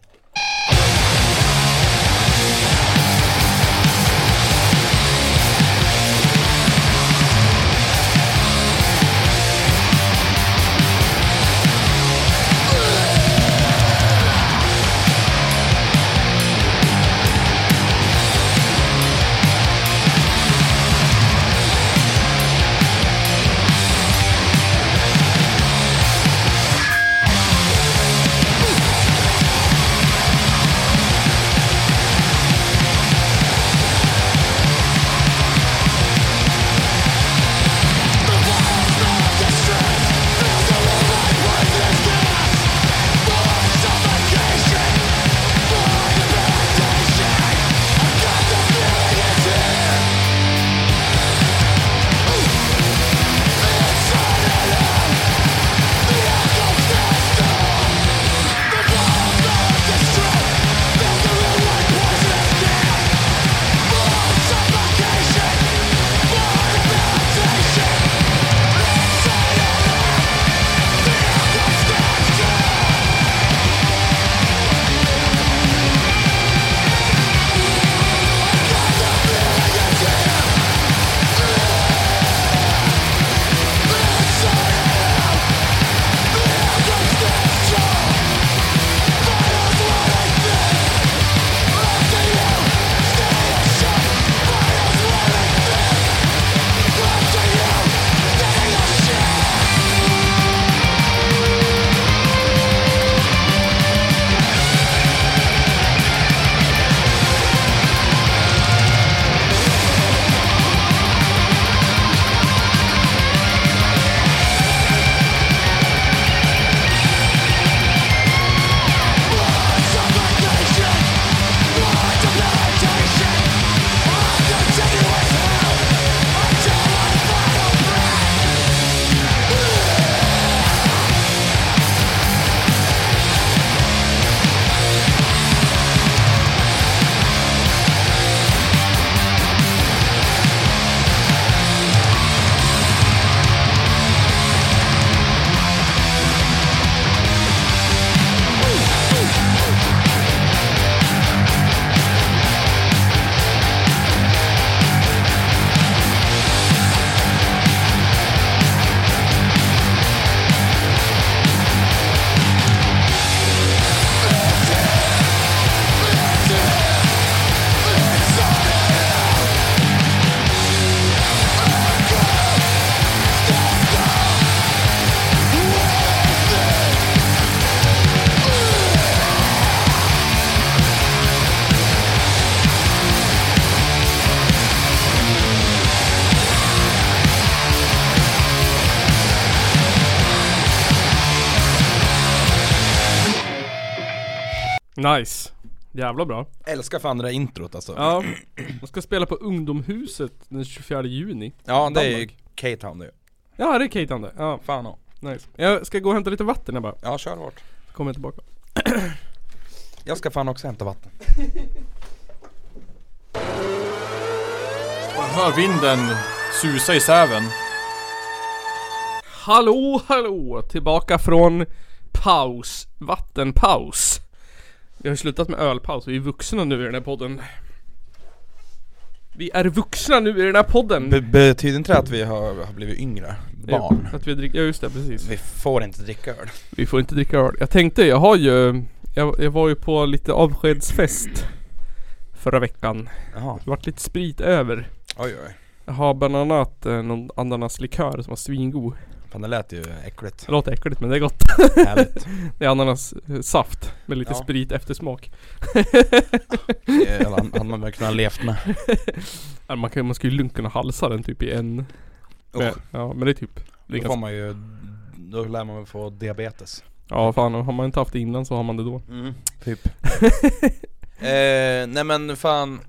Nice. Jävla bra. Älskar fan det där introt alltså. Ja. Man ska spela på Ungdomshuset den 24 juni. Ja det är ju K-Town det. Ja det är K-Town det. Ja. Fan ja. Nice. Jag ska gå och hämta lite vatten här bara. Ja kör bort. Så kommer jag tillbaka. [clears throat] jag ska fan också hämta vatten. Man hör vinden susa i säven. Hallå hallå! Tillbaka från paus. Vattenpaus. Vi har ju slutat med ölpaus, vi är vuxna nu i den här podden. Vi är vuxna nu i den här podden! Be- betyder inte det att vi har, har blivit yngre? Barn? Att vi dricker, ja just det, precis. Vi får inte dricka öl. Vi får inte dricka öl. Jag tänkte, jag har ju jag, jag var ju på lite avskedsfest Förra veckan. Jaha, Det vart lite sprit över. oj oj. Jag har bland annat eh, någon ananaslikör som var svingod. Fan det lät ju äckligt. Det låter äckligt men det är gott. Härligt. [laughs] Det är ananassaft med lite Ja. sprit eftersmak. Eh, Han hade man väl kunnat levt med. [laughs] Ja, Man, kan, man skulle ju lugnt kunna halsa den typ i en. Men, Usch, ja men det är typ. Det är då får ganska, man ju, då lär man väl få diabetes. ja fan har man inte haft det innan så har man det då. Mm, typ. [laughs] eh, nej men fan,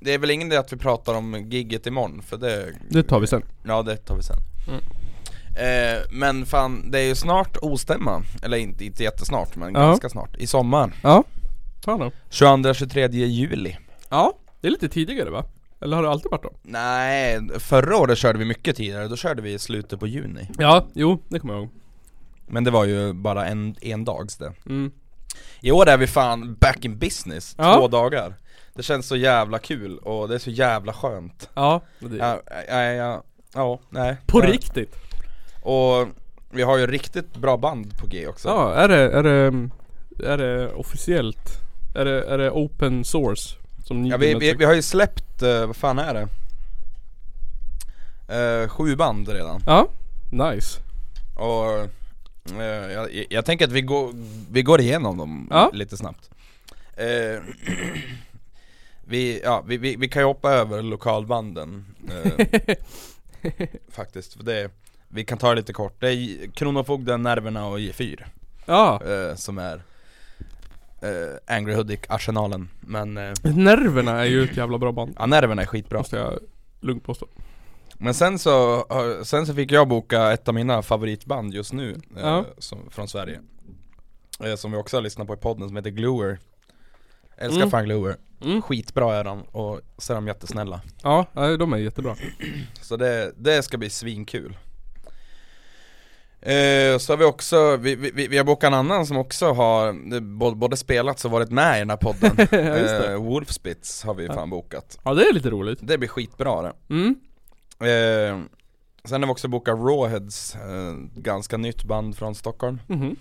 det är väl ingen idé att vi pratar om gigget imorgon för det Det tar vi sen. Ja det tar vi sen Mm. Eh, Men fan, det är ju snart ostämma, eller inte, inte jättesnart men Ja. ganska snart, i sommar Ja. Fan då. 22-23 juli Ja. Det är lite tidigare va? Eller har det alltid varit då? Nej, förra året körde vi mycket tidigare, då körde vi i slutet på juni Ja, jo det kommer jag ihåg. Men det var ju bara en, en dags det Mm. I år är vi fan back in business, Ja. två dagar Det känns så jävla kul och det är så jävla skönt Ja. Det, Ja, ja, ja, ja nej På riktigt? Och vi har ju riktigt bra band på G också Ja, är det, är det, är det officiellt? Är det, är det open source? Som Ja, vi, vi, vi har ju släppt, eh, vad fan är det? Eh, sju band redan Ja, nice. och eh, jag, jag tänker att vi går, vi går igenom dem Ja. lite snabbt eh, [clears throat] vi, ja, vi, vi, vi kan ju hoppa över lokalbanden [laughs] Faktiskt, för det Vi kan ta det lite kort, det är Kronofogden, Nerverna och J4 Ja, eh, Som är eh, Angry Hudik-arsenalen Men eh, Nerverna är ju ett jävla bra band. ja, Nerverna är skitbra Måste jag lugnt påstå. Men sen så, sen så fick jag boka ett av mina favoritband just nu eh, Ja. som, Från Sverige eh, Som vi också har lyssnat på i podden som heter Gluer Älskar Mm. fan Gluer, Mm. skitbra är de och så är de jättesnälla Ja, de är jättebra. Så det, det ska bli svinkul eh, Så har vi också, vi, vi, vi har bokat en annan som också har det, både, både spelats och varit med i den här podden [laughs] Ja, eh, Wolfspitz har vi Ja. fan bokat Ja, det är lite roligt. Det blir skitbra det Mm. Eh, sen har vi också bokat Rawheads, eh, ganska nytt band från Stockholm Mhm.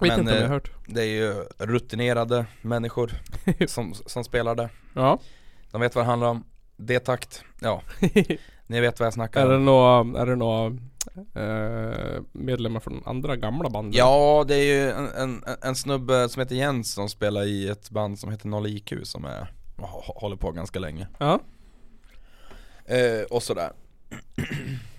Vet Men, inte om jag eh, hört. Det är ju rutinerade människor [laughs] som, som spelar det Ja. De vet vad det handlar om, D-takt, ja, [laughs] ni vet vad jag snackar är det om några, är det några eh, medlemmar från andra gamla band? Ja, det är ju en, en, en snubbe som heter Jens som spelar i ett band som heter 0IQ som är, hå- håller på ganska länge Ja. eh, Och sådär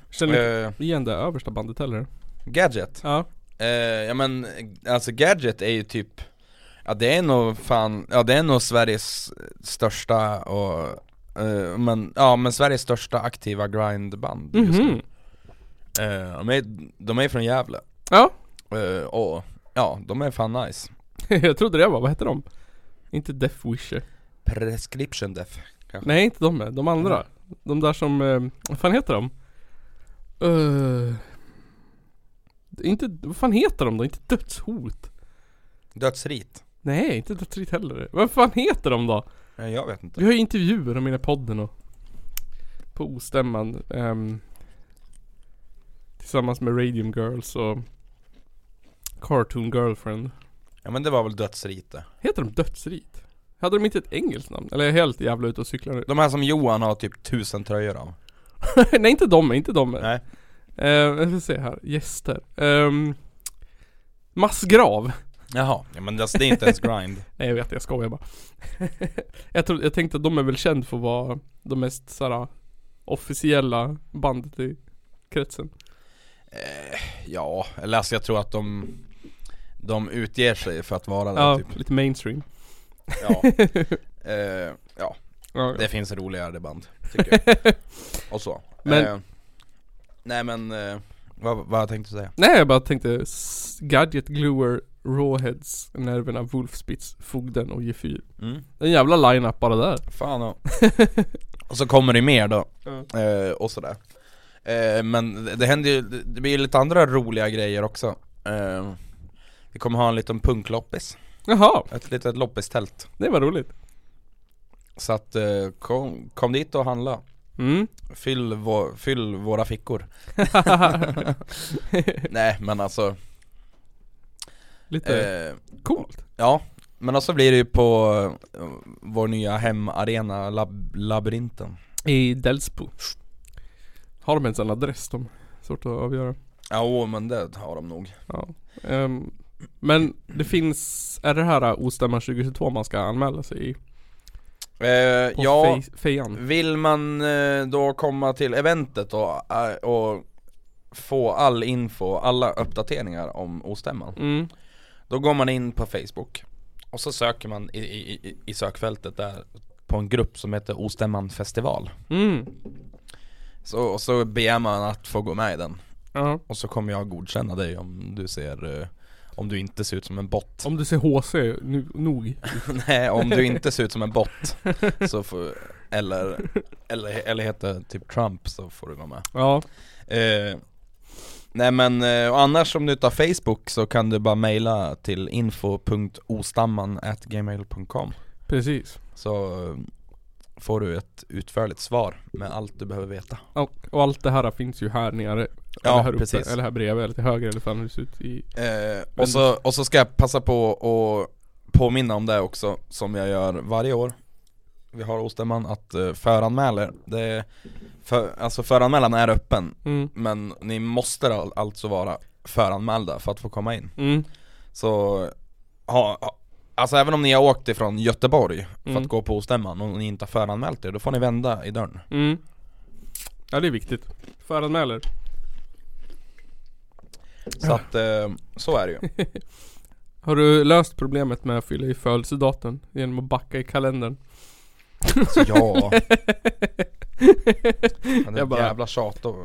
Känner du eh, igen det översta bandet heller? Gadget Ja. Eh, ja men, alltså Gadget är ju typ Ja det är nog fan, ja det är nog Sveriges största och eh, men, ja men Sveriges största aktiva grindband nu Mhm. Eh, de, är, de är från Gävle Ja. Eh, och ja, de är fan nice [laughs] jag trodde det var, vad hette de? Inte Death Wisher. Prescription Death kanske Nej inte de, de andra. De där som, eh, vad fan heter de? Uh, inte, vad fan heter de då? Inte Dödshot? Dödsrit Nej, inte Dödsrit heller. Vad fan heter de då? Nej jag vet inte. Vi har ju intervjuer om här podden och På ostämman ehm, Tillsammans med Radium Girls och Cartoon Girlfriend. Ja men det var väl Dödsrit det Heter de Dödsrit? Hade de inte ett engelskt namn? Eller är jag helt jävla ute och cyklar nu? De här som Johan har typ tusen tröjor av. [laughs] Nej inte de, inte de. Nej. Uh, Jag ska se här, gäster. Um, Massgrav Jaha, ja men alltså, det är inte ens grind. [laughs] Nej jag vet, jag skojar bara. [laughs] Jag, tror, jag tänkte att de är väl känd för att vara de mest såhär officiella bandet i kretsen. Eh, ja, eller alltså jag tror att de De utger sig för att vara det Ja, typ. lite mainstream. Ja, [laughs] eh, ja. Ja. det finns roligare band tycker jag. Och så. Men- eh, Nej men, eh, vad, vad tänkte säga? Nej jag bara tänkte Gadget Gluer Rawheads, Nerverna, Wolfspitz, Fogden och G4 Mm. En jävla line-up bara där. Fan ja. [laughs] Och så kommer det mer då, Ja. eh, och sådär. Eh, Men det, händer ju, det blir lite andra roliga grejer också. Eh, Vi kommer ha en liten punkloppis, Jaha, ett litet loppistält. Det var roligt. Så att eh, kom, kom dit och handla. Mm. Fyll, vå, fyll våra fickor. [laughs] [laughs] Nej men alltså Lite eh, coolt. Ja, men också blir det ju på eh, vår nya hemarena, lab, labyrinten. I Delsbo. Har de ens en adress? De? Svårt att avgöra. Ja men det har de nog. Ja. Ehm, Men det finns, är det här Ostämman 2022 man ska anmäla sig i? eh, På Ja, Fe- Fejan? vill man eh, då komma till eventet och, eh, och få all info, alla uppdateringar om Ostämman? Mm, Då går man in på Facebook. Och så söker man i, i, i- sökfältet där på en grupp som heter Ostämman festival. Mm, så, Och så begär man att få gå med i den. Ja. Och så kommer jag godkänna dig om du ser eh, Om du inte ser ut som en bot. Om du ser HC nu, nog. [laughs] Nej om du inte ser ut som en bot så får, eller, eller, eller heter typ Trump så får du vara med. Ja, eh, Nej men eh, och annars om du tar Facebook så kan du bara mejla till info.ostamman.gmail.com precis. Så eh, får du ett utförligt svar med allt du behöver veta. Och, och allt det här finns ju här nere. Ja, eller här uppe, precis. Eller här bredvid, eller till höger eller fan hur ut i Eh, och, så, och så ska jag passa på att påminna om det också, som jag gör varje år Vi har Ostämman att uh, föranmäler, det är, för, alltså föranmälan är öppen, mm, men ni måste al- alltså vara föranmälda för att få komma in. Mm, Så, ha, ha, alltså även om ni har åkt ifrån Göteborg för Mm. att gå på Ostämman och ni inte har föranmält er, då får ni vända i dörren. Mm. Ja det är viktigt. Föranmäler. Så att, eh, så är det ju. [laughs] Har du löst problemet med att fylla i födelsedatum genom att backa i kalendern? Så ja, det är Jag bara- jävla tjat och,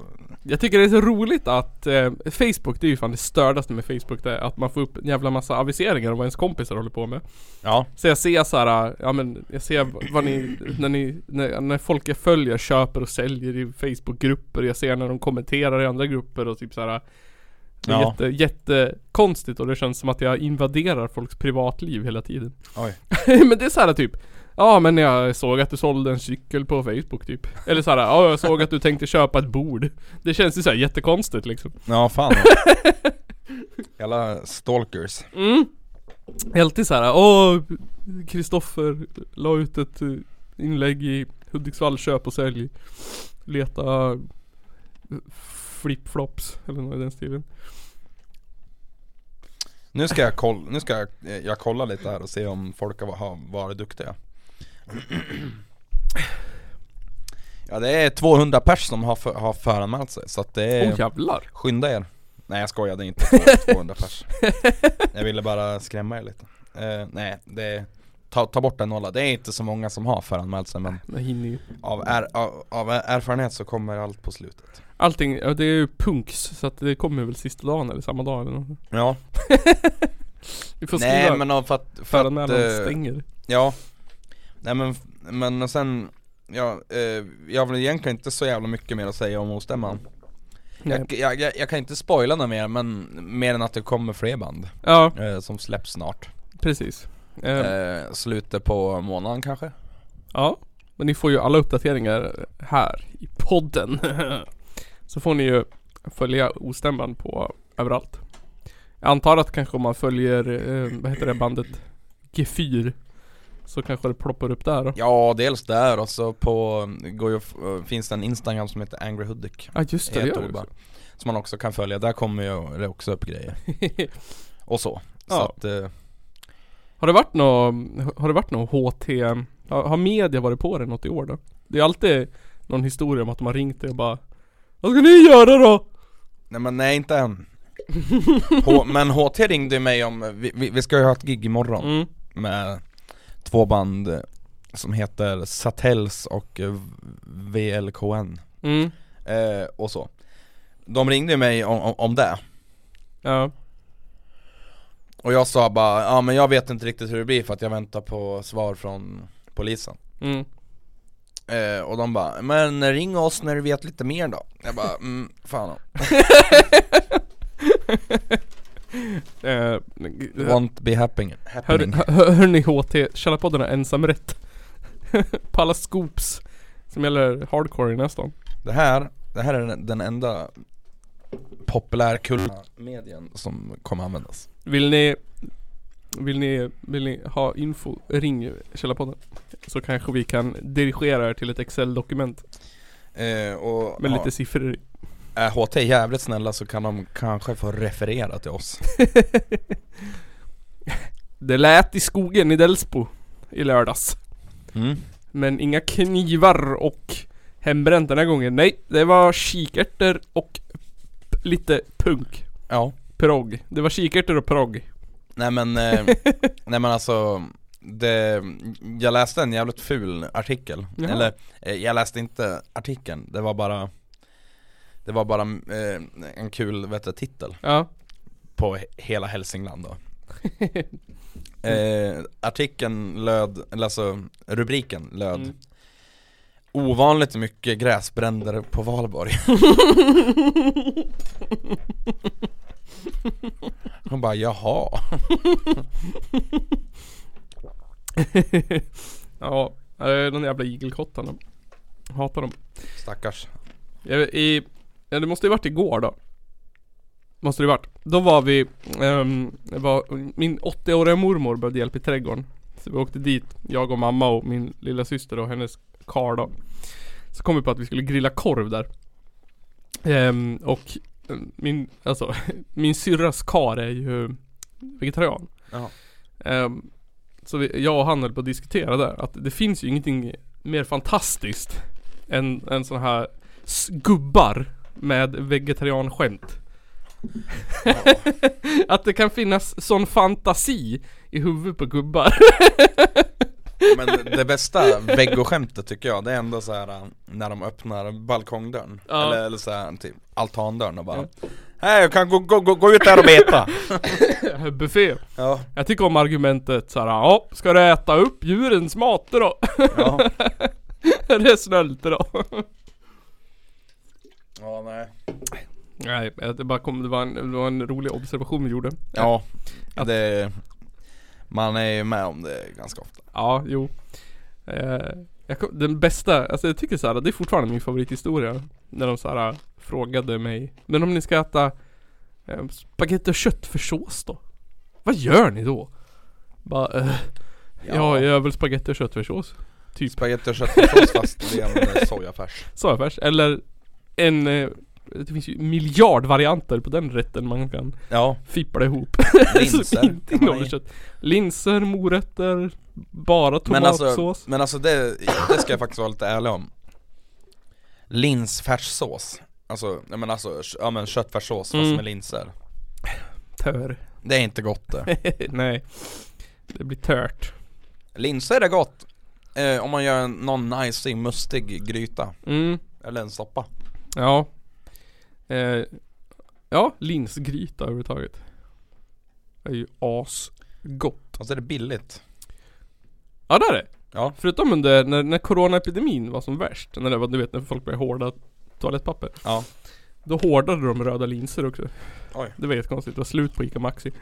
Jag tycker det är så roligt att eh, Facebook, det är ju fan det stördaste med Facebook det är att man får upp en jävla massa aviseringar om vad ens kompisar håller på med ja Så jag ser så här, ja men jag ser vad ni, när ni, när, när folk jag följer köper och säljer i Facebookgrupper Jag ser när de kommenterar i andra grupper och typ så här. Det är Ja. jätte, jättekonstigt och det känns som att jag invaderar folks privatliv hela tiden Oj [laughs] Men det är så här typ Ja men jag såg att du sålde en cykel på Facebook typ. Eller så här, ja jag såg att du tänkte köpa ett bord. Det känns ju så här jättekonstigt liksom. Ja fan. [laughs] Jävla stalkers. Mm. Alltid såhär, åh Kristoffer la ut ett eh, inlägg i Hudiksvall köp och sälj. Leta eh, flipflops eller något i den stilen. Nu ska jag kolla, nu ska jag, eh, jag kolla lite här och se om folk har, har varit duktiga [clears throat] Ja det är 200 pers som har, för, har föranmält sig så att det är Åh jävlar. Skynda er. Nej jag skojar, [laughs] det är inte två- 200 pers. Jag ville bara skrämma er lite. Eh, Nej, det är, ta, ta bort en nolla, det är inte så många som har föranmält sig men av, är, av, av erfarenhet så kommer allt på slutet. Allting, ja, det är ju punks så att det kommer väl sista dagen eller samma dag eller något. Ja, [laughs] Vi får nej skriva men av- för att, för att eh, stänger. Ja Nej men, men sen Ja, eh, jag har väl egentligen inte så jävla mycket mer att säga om Ostämman. Jag, jag, jag, jag kan inte spoila något mer men mer än att det kommer fler band Ja, eh, Som släpps snart. Precis. Eh, eh, Slutet på månaden kanske? Ja, men ni får ju alla uppdateringar här i podden. [laughs] Så får ni ju följa Ostämman på överallt. Jag antar att kanske om man följer, eh, vad heter det bandet? G4 Så kanske det ploppar upp där då. Ja, dels där och så på, går ju, finns det en Instagram som heter Angry Hudik Ja just det, det gör det. Som man också kan följa, där kommer ju det också upp grejer [laughs] Och så, så Ja. att eh, Har det varit något, har det varit något HT, har, har media varit på det något i år då? Det är alltid någon historia om att de har ringt dig och bara Vad ska ni göra då? Nej men nej inte än H- Men HT ringde mig om, vi, vi, vi ska ju ha ett gig imorgon Mm. med två band som heter Satells och VLKN Mm. eh, och så De ringde mig om, om, om det Ja. Och jag sa bara, ja men jag vet inte riktigt hur det blir för att jag väntar på svar från polisen Mm. eh, Och de bara, men ring oss när du vet lite mer då Jag bara, mm, fan [laughs] Eh, Won't be happening, hör, happening. hör, hörni HT, Källarpodden har ensamrätt [laughs] På alla scoops Som gäller hardcore i nästan. Det här, det här är den- den enda populärkulna medien som kommer användas. Vill ni Vill ni, vill ni ha info, ring Källarpodden. Så kanske vi kan dirigera er till ett excel-dokument. Eh, Och Med ja, lite siffror i. Är HT jävligt snälla så kan de kanske få referera till oss [laughs] Det lät i skogen i Delsbo I lördags mm. Men inga knivar och hembränt den här gången. Nej, det var kikärtor och lite punk. Ja Progg. Det var kikärtor och progg. Nej men, eh, [laughs] nej men alltså det, Jag läste en jävligt ful artikel, Jaha. eller eh, jag läste inte artikeln, det var bara Det var bara eh, en kul vet du, titel Ja. på he- hela Hälsingland då [laughs] eh, Artikeln löd, eller alltså rubriken löd Mm. Ovanligt mycket gräsbränder på Valborg [laughs] Hon bara jaha [laughs] ja, de jävla igelkottarna. Hatar dem. Stackars Jag, i, ja, det måste ju varit igår då. Måste det varit. Då var vi, det var, min 80-åriga mormor behövde hjälp i trädgården. Så vi åkte dit, jag och mamma och min lilla syster och hennes karl då. Så kom vi på att vi skulle grilla korv där. Ehm, och eh, min, alltså, [laughs] min syrras kar är ju vegetarian. Ehm, så vi, jag och han höll på att diskutera där, att det finns ju ingenting mer fantastiskt än, än sådana här gubbar med vegetarianskämt. [laughs] att det kan finnas sån fantasi i huvudet på gubbar. Men det bästa vegoskämtet tycker jag, det är ändå så här äh, när de öppnar balkongdörren Ja. Eller, eller så här, typ altandörren och bara Hej, jag kan gå, gå, gå, gå ut där och beta [laughs] Buffé. Ja, Jag tycker om argumentet såhär, ja, ska du äta upp djurens mat då? ja, [laughs] det är snällt då. ja nej Nej, det bara kom, det var en, det var en rolig observation vi gjorde. Ja, Att- det Man är ju med om det ganska ofta Ja, jo. Eh, jag, den bästa, alltså jag tycker såhär, det är fortfarande min favorithistoria. När de såhär frågade mig, men om ni ska äta eh, spagetti och köttfärssås då? Vad gör ni då? Bara, eh, ja. jag gör väl spagetti och köttfärssås. Typ Spagetti och köttfärssås fast det är en [laughs] sojafärs sojafärs. Eller en, eh, det finns ju miljardvarianter på den rätten man kan Ja, fippla ihop. [laughs] linser inte innehåller kött. Linser, morötter, bara Men tomatsås. alltså, men alltså det, det ska jag faktiskt vara lite ärlig om Linsfärssås Alltså, ja men alltså, ja men köttfärssås fast Mm. med linser Tör. Det är inte gott det [laughs] Nej. Det blir tört. Linser är gott eh, Om man gör en, någon nice, mustig gryta Mm, Eller en soppa ja. Eh, ja, linsgryta överhuvudtaget. Det är ju asgott. Och så är det billigt Ja det är det. Ja. Förutom under, när, när coronaepidemin var som värst. När det var, du vet när folk började hårda toalettpapper. Ja Då hårdade de röda linser också. Oj. Det var jättekonstigt. Det var slut på Ica Maxi.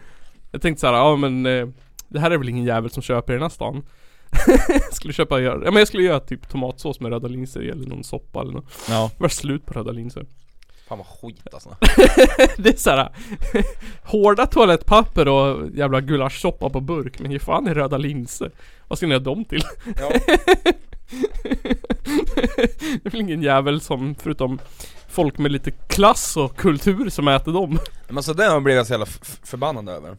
Jag tänkte så här, ja men eh, det här är väl ingen jävel som köper i den här stan. [laughs] jag skulle köpa, ja men jag skulle göra typ tomatsås med röda linser i eller någon soppa eller något. Ja Det var slut på röda linser. Fan vad skit alltså. [laughs] Det är såhär [laughs] Hårda toalettpapper och jävla gulaschsoppa på burk Men ge fan i röda linser. Vad ska ni ha dem till? Ja, [laughs] det är väl ingen jävel som förutom Folk med lite klass och kultur som äter dem. Men alltså det har jag blivit så jävla förbannad över.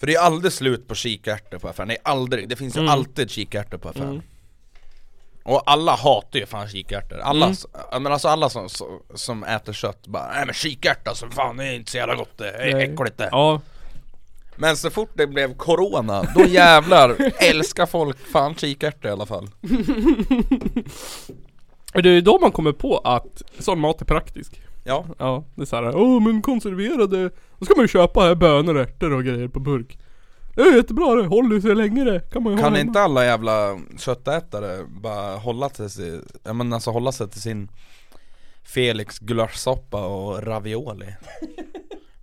För det är aldrig slut på kikärtor på affären, nej aldrig, det finns ju Mm. alltid kikärtor på affären. Mm. Och alla hatar ju fan kikärtor, alla, Mm. men alltså alla som, som- äter kött bara Nej men kikärta så fan det är inte så jävla gott det, är Nej. äckligt det. Ja. Men så fort det blev corona, då jävlar [laughs] älskar folk fan kikärtor i alla fall. [laughs] Det är ju då man kommer på att sån mat är praktisk. Ja, Ja, det är såhär, åh men konserverade, då ska man ju köpa här bönor, ärtor och grejer på burk. Det är jättebra det, håller sig länge det, kan man ju ha kan hemma. inte alla jävla köttätare bara hålla till sig, ja men alltså hålla sig till sin Felix gulaschsoppa och ravioli? [laughs]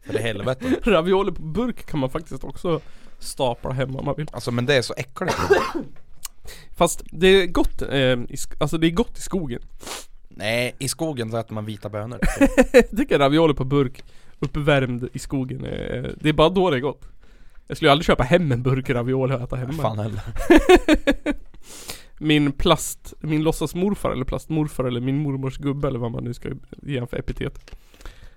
För i helvete Ravioli på burk kan man faktiskt också stapla hemma om man vill. Alltså men det är så äckligt [coughs] Fast det är gott, eh, alltså det är gott i skogen. Nej, i skogen så äter man vita bönor [laughs] Jag tycker ravioli på burk, uppvärmd i skogen, eh, det är bara då det är gott. Jag skulle ju aldrig köpa hem en burk ravioli och äta hemma. Fan heller [laughs] Min plast, min låtsasmorfar eller plastmorfar eller min mormors gubbe eller vad man nu ska ge han för epitet.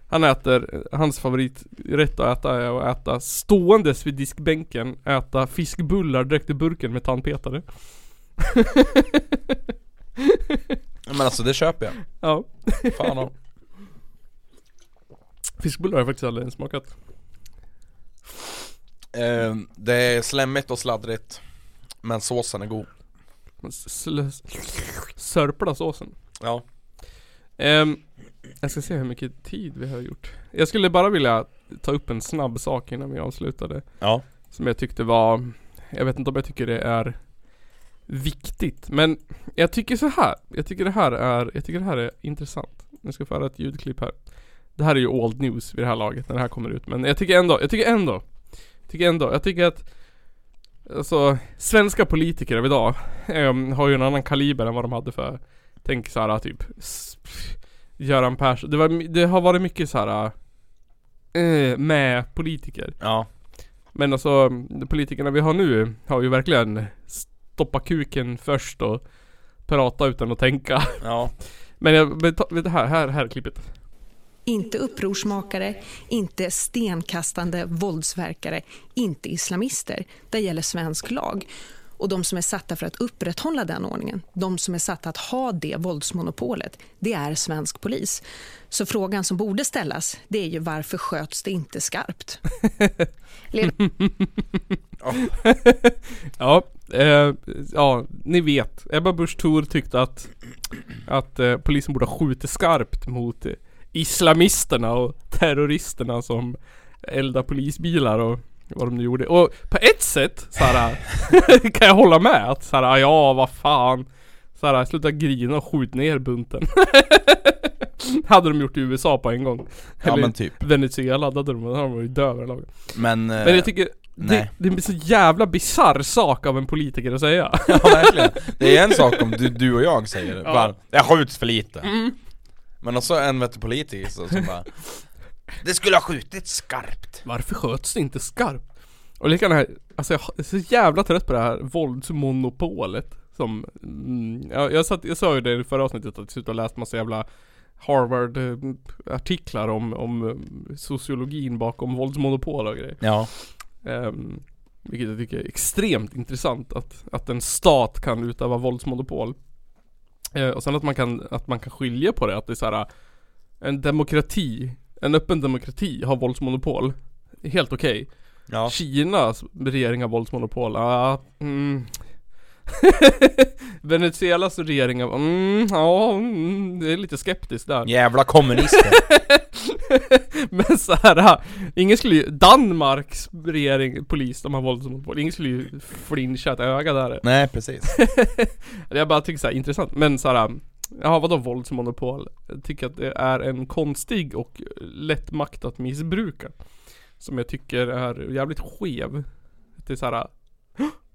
Han äter, hans favoriträtt att äta är att äta ståendes vid diskbänken, äta fiskbullar direkt i burken med tandpetare. Ja, Men alltså det köper jag, [laughs] Ja, fan om. fiskbullar har jag faktiskt aldrig ens smakat. Eh, Det är slemmigt och sladdrigt Men såsen är god Sörpla såsen. Ja Ehm, jag ska se hur mycket tid vi har gjort. Jag skulle bara vilja ta upp en snabb sak innan vi avslutade. Ja Som jag tyckte var, jag vet inte om jag tycker det är viktigt. Men jag tycker så här. Jag tycker det här är, jag tycker det här är intressant. Nu ska jag föra ett ljudklipp här. Det här är ju old news vid det här laget när det här kommer ut. Men jag tycker ändå, jag tycker ändå. Tycker ändå, jag tycker att Alltså, svenska politiker av idag ehm, har ju en annan kaliber än vad de hade för Tänk såhär typ Göran Persson, det, var, det har varit mycket såhär eh, Med politiker Ja men alltså de politikerna vi har nu har ju verkligen stoppat kuken först och prata utan att tänka. Ja Men jag, vet du här, här, här är klippet. Inte upprorsmakare, inte stenkastande våldsverkare, inte islamister. Där gäller svensk lag. Och de som är satta för att upprätthålla den ordningen, de som är satta att ha det våldsmonopolet, det är svensk polis. Så frågan som borde ställas, det är ju varför sköts det inte skarpt? [laughs] [laughs] Ja, eh, ja, ni vet. Ebba Busch Thor tyckte att, att eh, polisen borde ha skjutit skarpt mot eh, islamisterna och terroristerna som eldar polisbilar och vad de nu gjorde. Och på ett sätt såhär [laughs] kan jag hålla med att såhär, ja vad fan. Såhär, sluta grina och skjut ner bunten. [laughs] hade de gjort i USA på en gång. Ja Eller men typ Venezuela, hade de, hade de varit döda det här laget. Men, eh, Men jag tycker det, nej. det är en så jävla bisarr sak av en politiker att säga. [laughs] Ja verkligen, det är en sak om du, du och jag säger det, Ja. bara, jag skjuts för lite Men också en vet du, politiker så, som bara [laughs] Det skulle ha skjutits skarpt Varför sköts det inte skarpt? Och likadant här, alltså jag är så jävla trött på det här våldsmonopolet som, mm, jag, jag, satt, jag sa ju det i förra avsnittet att jag suttit och läst massa jävla Harvard-artiklar om, om eh, sociologin bakom våldsmonopol och grejer. Ja Um, vilket jag tycker är extremt intressant att, att en stat kan utöva våldsmonopol. Eh, och sen att man kan, att man kan skilja på det, att det är så här En demokrati, en öppen demokrati har våldsmonopol. Helt okej. Ja, Kinas regering har våldsmonopol, ja, mm. [laughs] Venezuelas regering mm, ja, mm, det är lite skeptiskt där. jävla kommunister [laughs] Men så här, ingen skulle ju, Danmarks regering, polis, de har våldsmonopol. Ingen skulle ju flincha ett öga där. Nej precis [laughs] Jag bara tycker så här, intressant. Men så här, ja vadå våldsmonopol? Jag tycker att det är en konstig och lätt makt att missbruka. Som jag tycker är jävligt skev. Det är så här,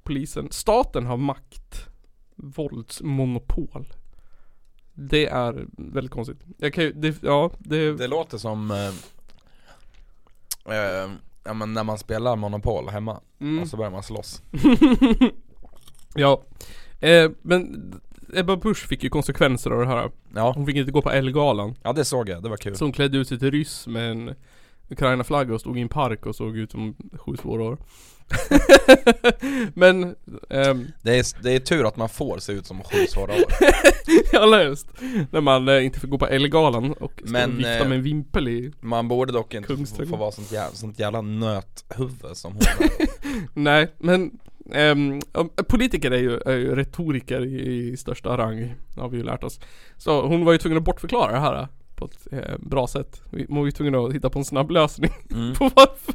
polisen, staten har makt. Våldsmonopol. Det är väldigt konstigt. Jag kan ju, det, ja, det, Det låter som eh, eh, Ja men när man spelar Monopol hemma Mm. och så börjar man slåss [laughs] Ja, eh, men Ebba Busch fick ju konsekvenser av det här. Ja, Hon fick inte gå på Ellegalan. ja det såg jag, det var kul Så hon klädde ut sig till ryss med en Ukraina-flagga och stod i en park och såg ut som sju svåra år. [laughs] men, ehm, det är, det är tur att man får se ut som sju svåra år [laughs] jag har läst när man eh, inte fick gå på Ellegalan och Men, vifta eh, med en vimpel i Man borde dock inte få, få vara sånt jävla, sånt jävla nöthuvud som hon. [laughs] Nej, men ja, politiker är ju, är ju retoriker i, i största rang, har vi ju lärt oss. Så hon var ju tvungen att bortförklara det här. På ett eh, bra sätt. Vi var ju tvungna att hitta på en snabb lösning [laughs] Mm. på varför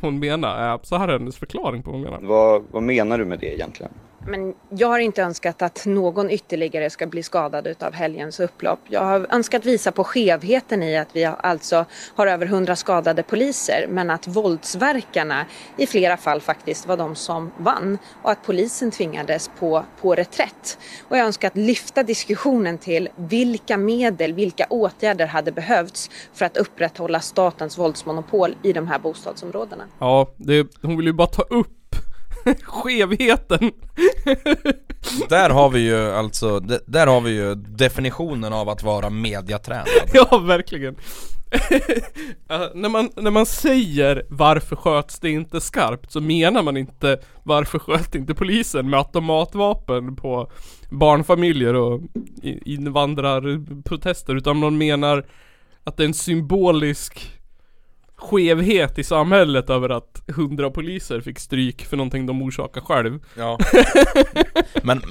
hon menar. Eh, så här är hennes förklaring på vad hon menar. Vad, vad menar du med det egentligen? Men jag har inte önskat att någon ytterligare ska bli skadad utav helgens upplopp. Jag har önskat visa på skevheten i att vi har- alltså har över hundra skadade poliser men att våldsverkarna i flera fall faktiskt var de som vann och att polisen tvingades på, på reträtt. Och jag önskar att lyfta diskussionen till vilka medel, vilka åtgärder hade behövts för att upprätthålla statens våldsmonopol i de här bostadsområdena. Ja, det, hon vill ju bara ta upp skevheten. Där har vi ju alltså, där har vi ju definitionen av att vara mediatränad [laughs] Ja, verkligen. [laughs] När, man, när man säger varför sköts det inte skarpt så menar man inte varför sköt inte polisen med automatvapen på barnfamiljer och invandrarprotester utan man menar att det är en symbolisk skevhet i samhället över att hundra poliser fick stryk för någonting de orsakar själv. Ja [laughs] men,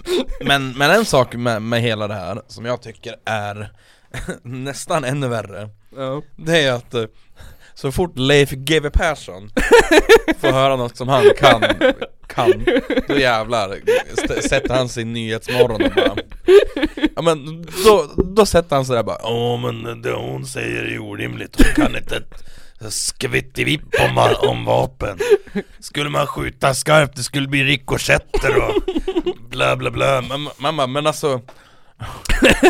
men, men en sak med, med hela det här som jag tycker är [laughs] nästan ännu värre Ja. Det är att eh, så fort Leif GW Persson [laughs] får höra något som han kan, kan Då jävlar sätter han sig i Nyhetsmorgon och bara Ja men då, då sätter han sig där bara Åh men det hon säger är orimligt, hon kan inte skvittivipp om, om vapen. Skulle man skjuta skarpt det skulle bli rikoschetter och bla bla bla. Men- Mamma men alltså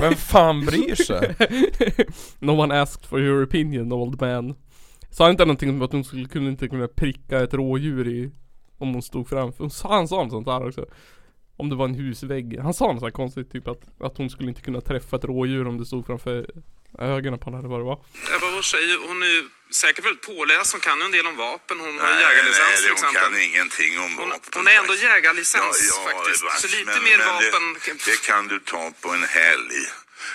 Vem fan bryr sig? No one asked for your opinion old man. Sa han inte någonting om att hon skulle kunna inte kunna pricka ett rådjur i Om hon stod framför, hon sa- han sa något sånt där också. Om det var en husvägg, han sa något sånt konstigt typ att, att hon skulle inte kunna träffa ett rådjur om det stod framför ögonen på henne eller vad det var. Ebba Busch säger, hon är ju säkert väldigt påläst, hon kan ju en del om vapen, hon har Nej, jägarlicens nej, till hon exempel. kan ingenting om Hon, vapen. hon är ändå jägarlicens faktiskt, Lars, så lite men- mer men vapen. Det, det kan du ta på en helg.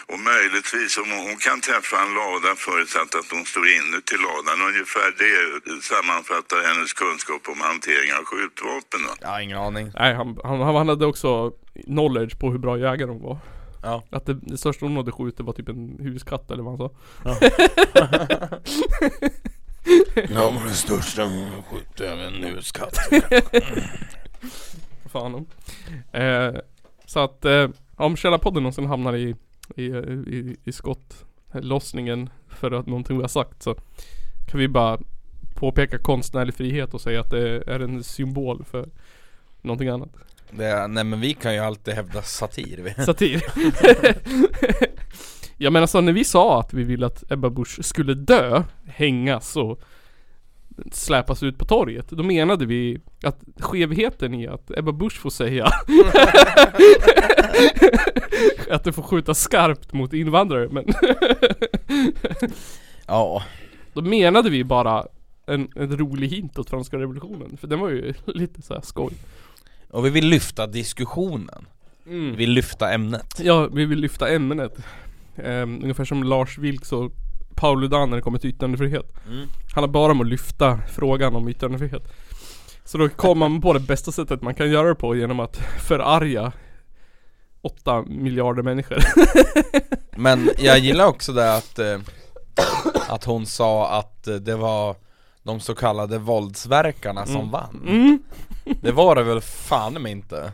Och möjligtvis om hon, hon kan träffa en lada förutsatt att hon står inuti ladan. Ungefär det sammanfattar hennes kunskap om hantering av skjutvapen. Va? Jag har ingen aning Nej han, han, han hade också knowledge på hur bra jägare hon var Ja. Att det, det största hon hade skjutit var typ en huskatt eller vad han sa Ja [laughs] men det största hon skjuter över en huskatt Fan om. Eh, så att eh, om Källarpodden någonsin hamnar i, i, i, i skottlossningen för att någonting vi har sagt så kan vi bara påpeka konstnärlig frihet och säga att det är en symbol för någonting annat. Det, Nej men vi kan ju alltid hävda satir. Satir. [laughs] Jag menar så när vi sa att vi ville att Ebba Busch skulle dö, hängas och släpas ut på torget. Då menade vi att skevheten i att Ebba Busch får säga [laughs] att du får skjuta skarpt mot invandrare men [laughs] Ja då menade vi bara en, en rolig hint åt franska revolutionen. För den var ju lite så här skoj. Och vi vill lyfta diskussionen Vi vill lyfta ämnet Ja, vi vill lyfta ämnet. Um, ungefär som Lars Vilks och Pauludan när det kommer till yttrandefrihet. Mm. Han har bara med att lyfta frågan om yttrandefrihet. Så då kommer man på det bästa sättet man kan göra det på genom att förarga 8 miljarder människor. [laughs] Men jag gillar också det att eh, Att hon sa att eh, det var de så kallade våldsverkarna som Mm. vann Mm. Det var det väl fan mig inte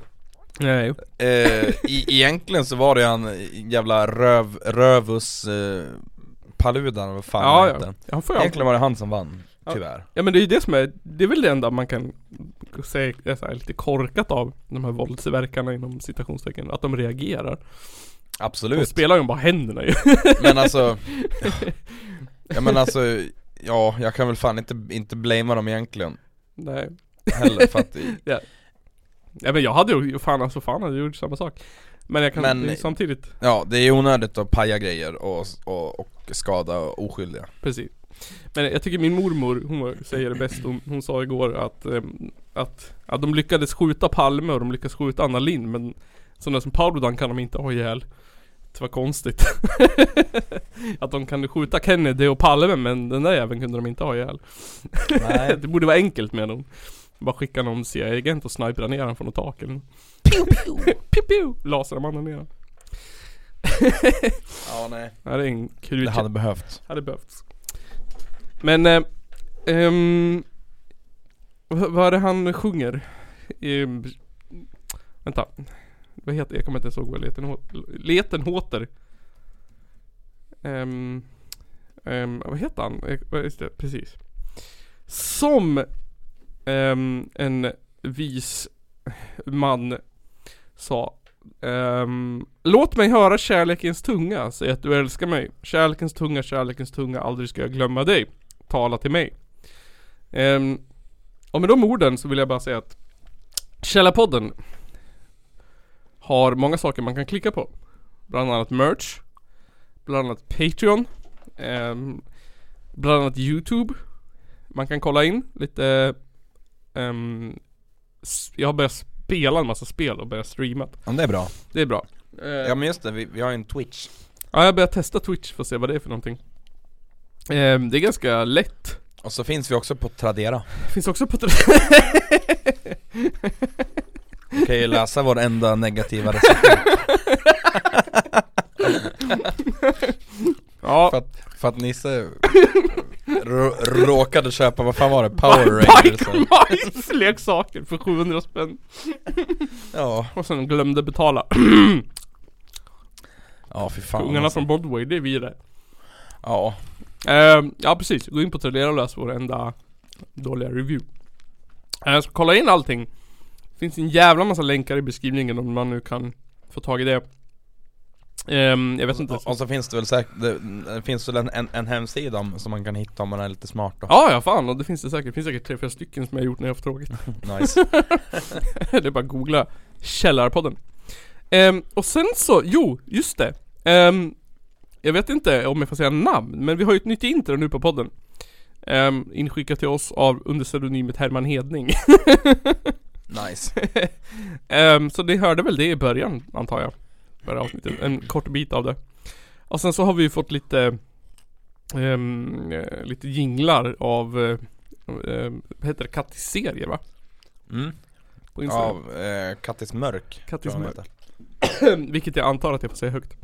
Nej. eh, i, Egentligen så var det han jävla röv, rövus eh, Paludan, vad fan Ja, ja. hette får ju Egentligen var det han som vann, Ja. tyvärr Ja men det är ju det som är, det är väl det enda man kan säga är så här lite korkat av de här våldsverkarna inom citationstecken. Att de reagerar. De Absolut spelar ju bara händerna ju. Men alltså [laughs] Ja men alltså Ja, jag kan väl fan inte, inte blamea dem egentligen Nej. Heller för att [laughs] Ja men jag hade ju, fan alltså fan hade gjort samma sak. Men jag kan Men- det är samtidigt, Ja, det är onödigt att paja grejer och, och, och skada oskyldiga precis. Men jag tycker min mormor, hon var- säger det bäst, hon, hon sa igår att, ehm, att, att de lyckades skjuta Palme och de lyckades skjuta Anna Lind men sådana som Pauludan kan de inte ha ihjäl. Det var konstigt. [laughs] att de kan skjuta Kennedy och Palme men den där jäveln kunde de inte ha ihjäl. Nej. [laughs] det borde vara enkelt med dem. Bara skicka någon CIA-agent och snipra ner honom från ett tak eller något. Pew pew! [laughs] Pew pew! Lasermannen ner honom. [laughs] Ja nej. Ja, det är en kul Det hade behövts. hade behövts. Men, eh, ehm, vad, vad är det han sjunger? Ehm, vänta. Vad heter Jag kommer inte ens ihåg vad leten, leten håter. Ehm, ehm, vad heter han? Eh, vad- Just det, precis. Som um, en vis man sa um, låt mig höra kärlekens tunga, säg att du älskar mig. Kärlekens tunga, kärlekens tunga, aldrig ska jag glömma dig. Tala till mig. Um, och med de orden så vill jag bara säga att Källarpodden har många saker man kan klicka på. Bland annat merch, bland annat Patreon, um, bland annat YouTube. Man kan kolla in lite ehm, s- Jag har börjat spela en massa spel och börjat streama. Ja, det är bra. Det är bra. Eh, Ja men just det, vi, vi har ju en Twitch. Ja, jag börjar testa Twitch för att se vad det är för någonting. Ehm, det är ganska lätt. Och så finns vi också på Tradera. Finns också på [laughs] Du kan ju läsa vår enda negativa [laughs] recension. Ja, För att, för att Nisse rå, råkade köpa, vad fan var det? Power Rangers Mice leksaker för 700 spänn. Ja, Och sen glömde betala. [clears throat] ja fy fan Ungarna alltså. från Broadway, det är vi det. Ja, Ehm, ja precis, gå in på Tradera och läs vår enda dåliga review. Uh, så kolla in allting. Finns en jävla massa länkar i beskrivningen om man nu kan få tag i det. Ehm, jag vet inte. och, och så finns det väl säkert, det, det finns väl en, en, en hemsida om, som man kan hitta om man är lite smart då Ja, ja fan och det finns det säkert. Det finns säkert tre, fyra stycken som jag gjort när jag har tråkigt. [laughs] Nice [laughs] det är bara att googla Källarpodden. Ehm, och sen så, jo, just det. Ehm, jag vet inte om jag får säga namn, men vi har ju ett nytt intro nu på podden. Um, inskickat till oss av under pseudonymet Herman Hedning. [laughs] Nice Ehm, så ni hörde väl det i början, antar jag. Förra avsnittet. En kort bit av det. Och sen så har vi ju fått lite eh, Lite jinglar av uh, Vad heter det? Kattis-serier va? mm. På Instagram. Av eh, Kattis Mörk Kattis Mörk. [clears throat] Vilket jag antar att jag får säga högt.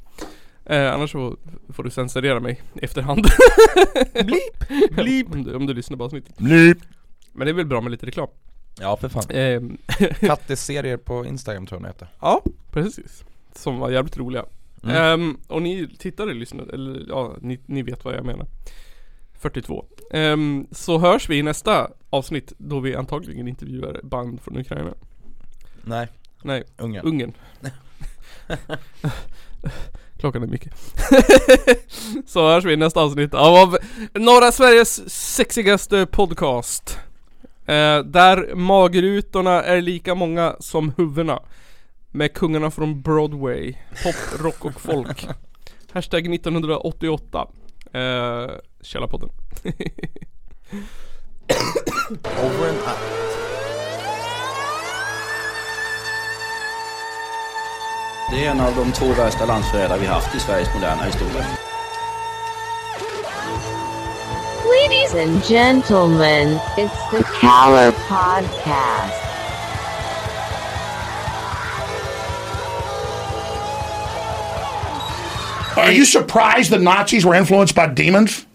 Eh, annars så får du censurera mig efterhand. [laughs] Blip! Blip! om, du, om du lyssnar på avsnittet. Blip. Men det är väl bra med lite reklam. Ja för fan Ehm, [laughs] Kattis serier på Instagram tror jag den heter ja, precis. Som var jävligt roliga. Mm. Ehm, och ni tittare lyssnar, eller ja, ni, ni vet vad jag menar. 42. Ehm, så hörs vi i nästa avsnitt då vi antagligen intervjuar band från Ukraina. Nej, Nej, Ungern Ungern. [laughs] Klockan är mycket. [laughs] så hörs vi i nästa avsnitt av norra Sveriges sexigaste podcast. Eh, där magrutorna är lika många som huvudena. Med kungarna från Broadway, pop, rock och folk. [laughs] Hashtag 1988. Eh, Källarpodden. [coughs] Over and out Det är en av de två värsta landsförrädare vi haft i Sveriges moderna historia. Ladies and gentlemen, it's the Caller Podcast. Are you surprised the Nazis were influenced by demons?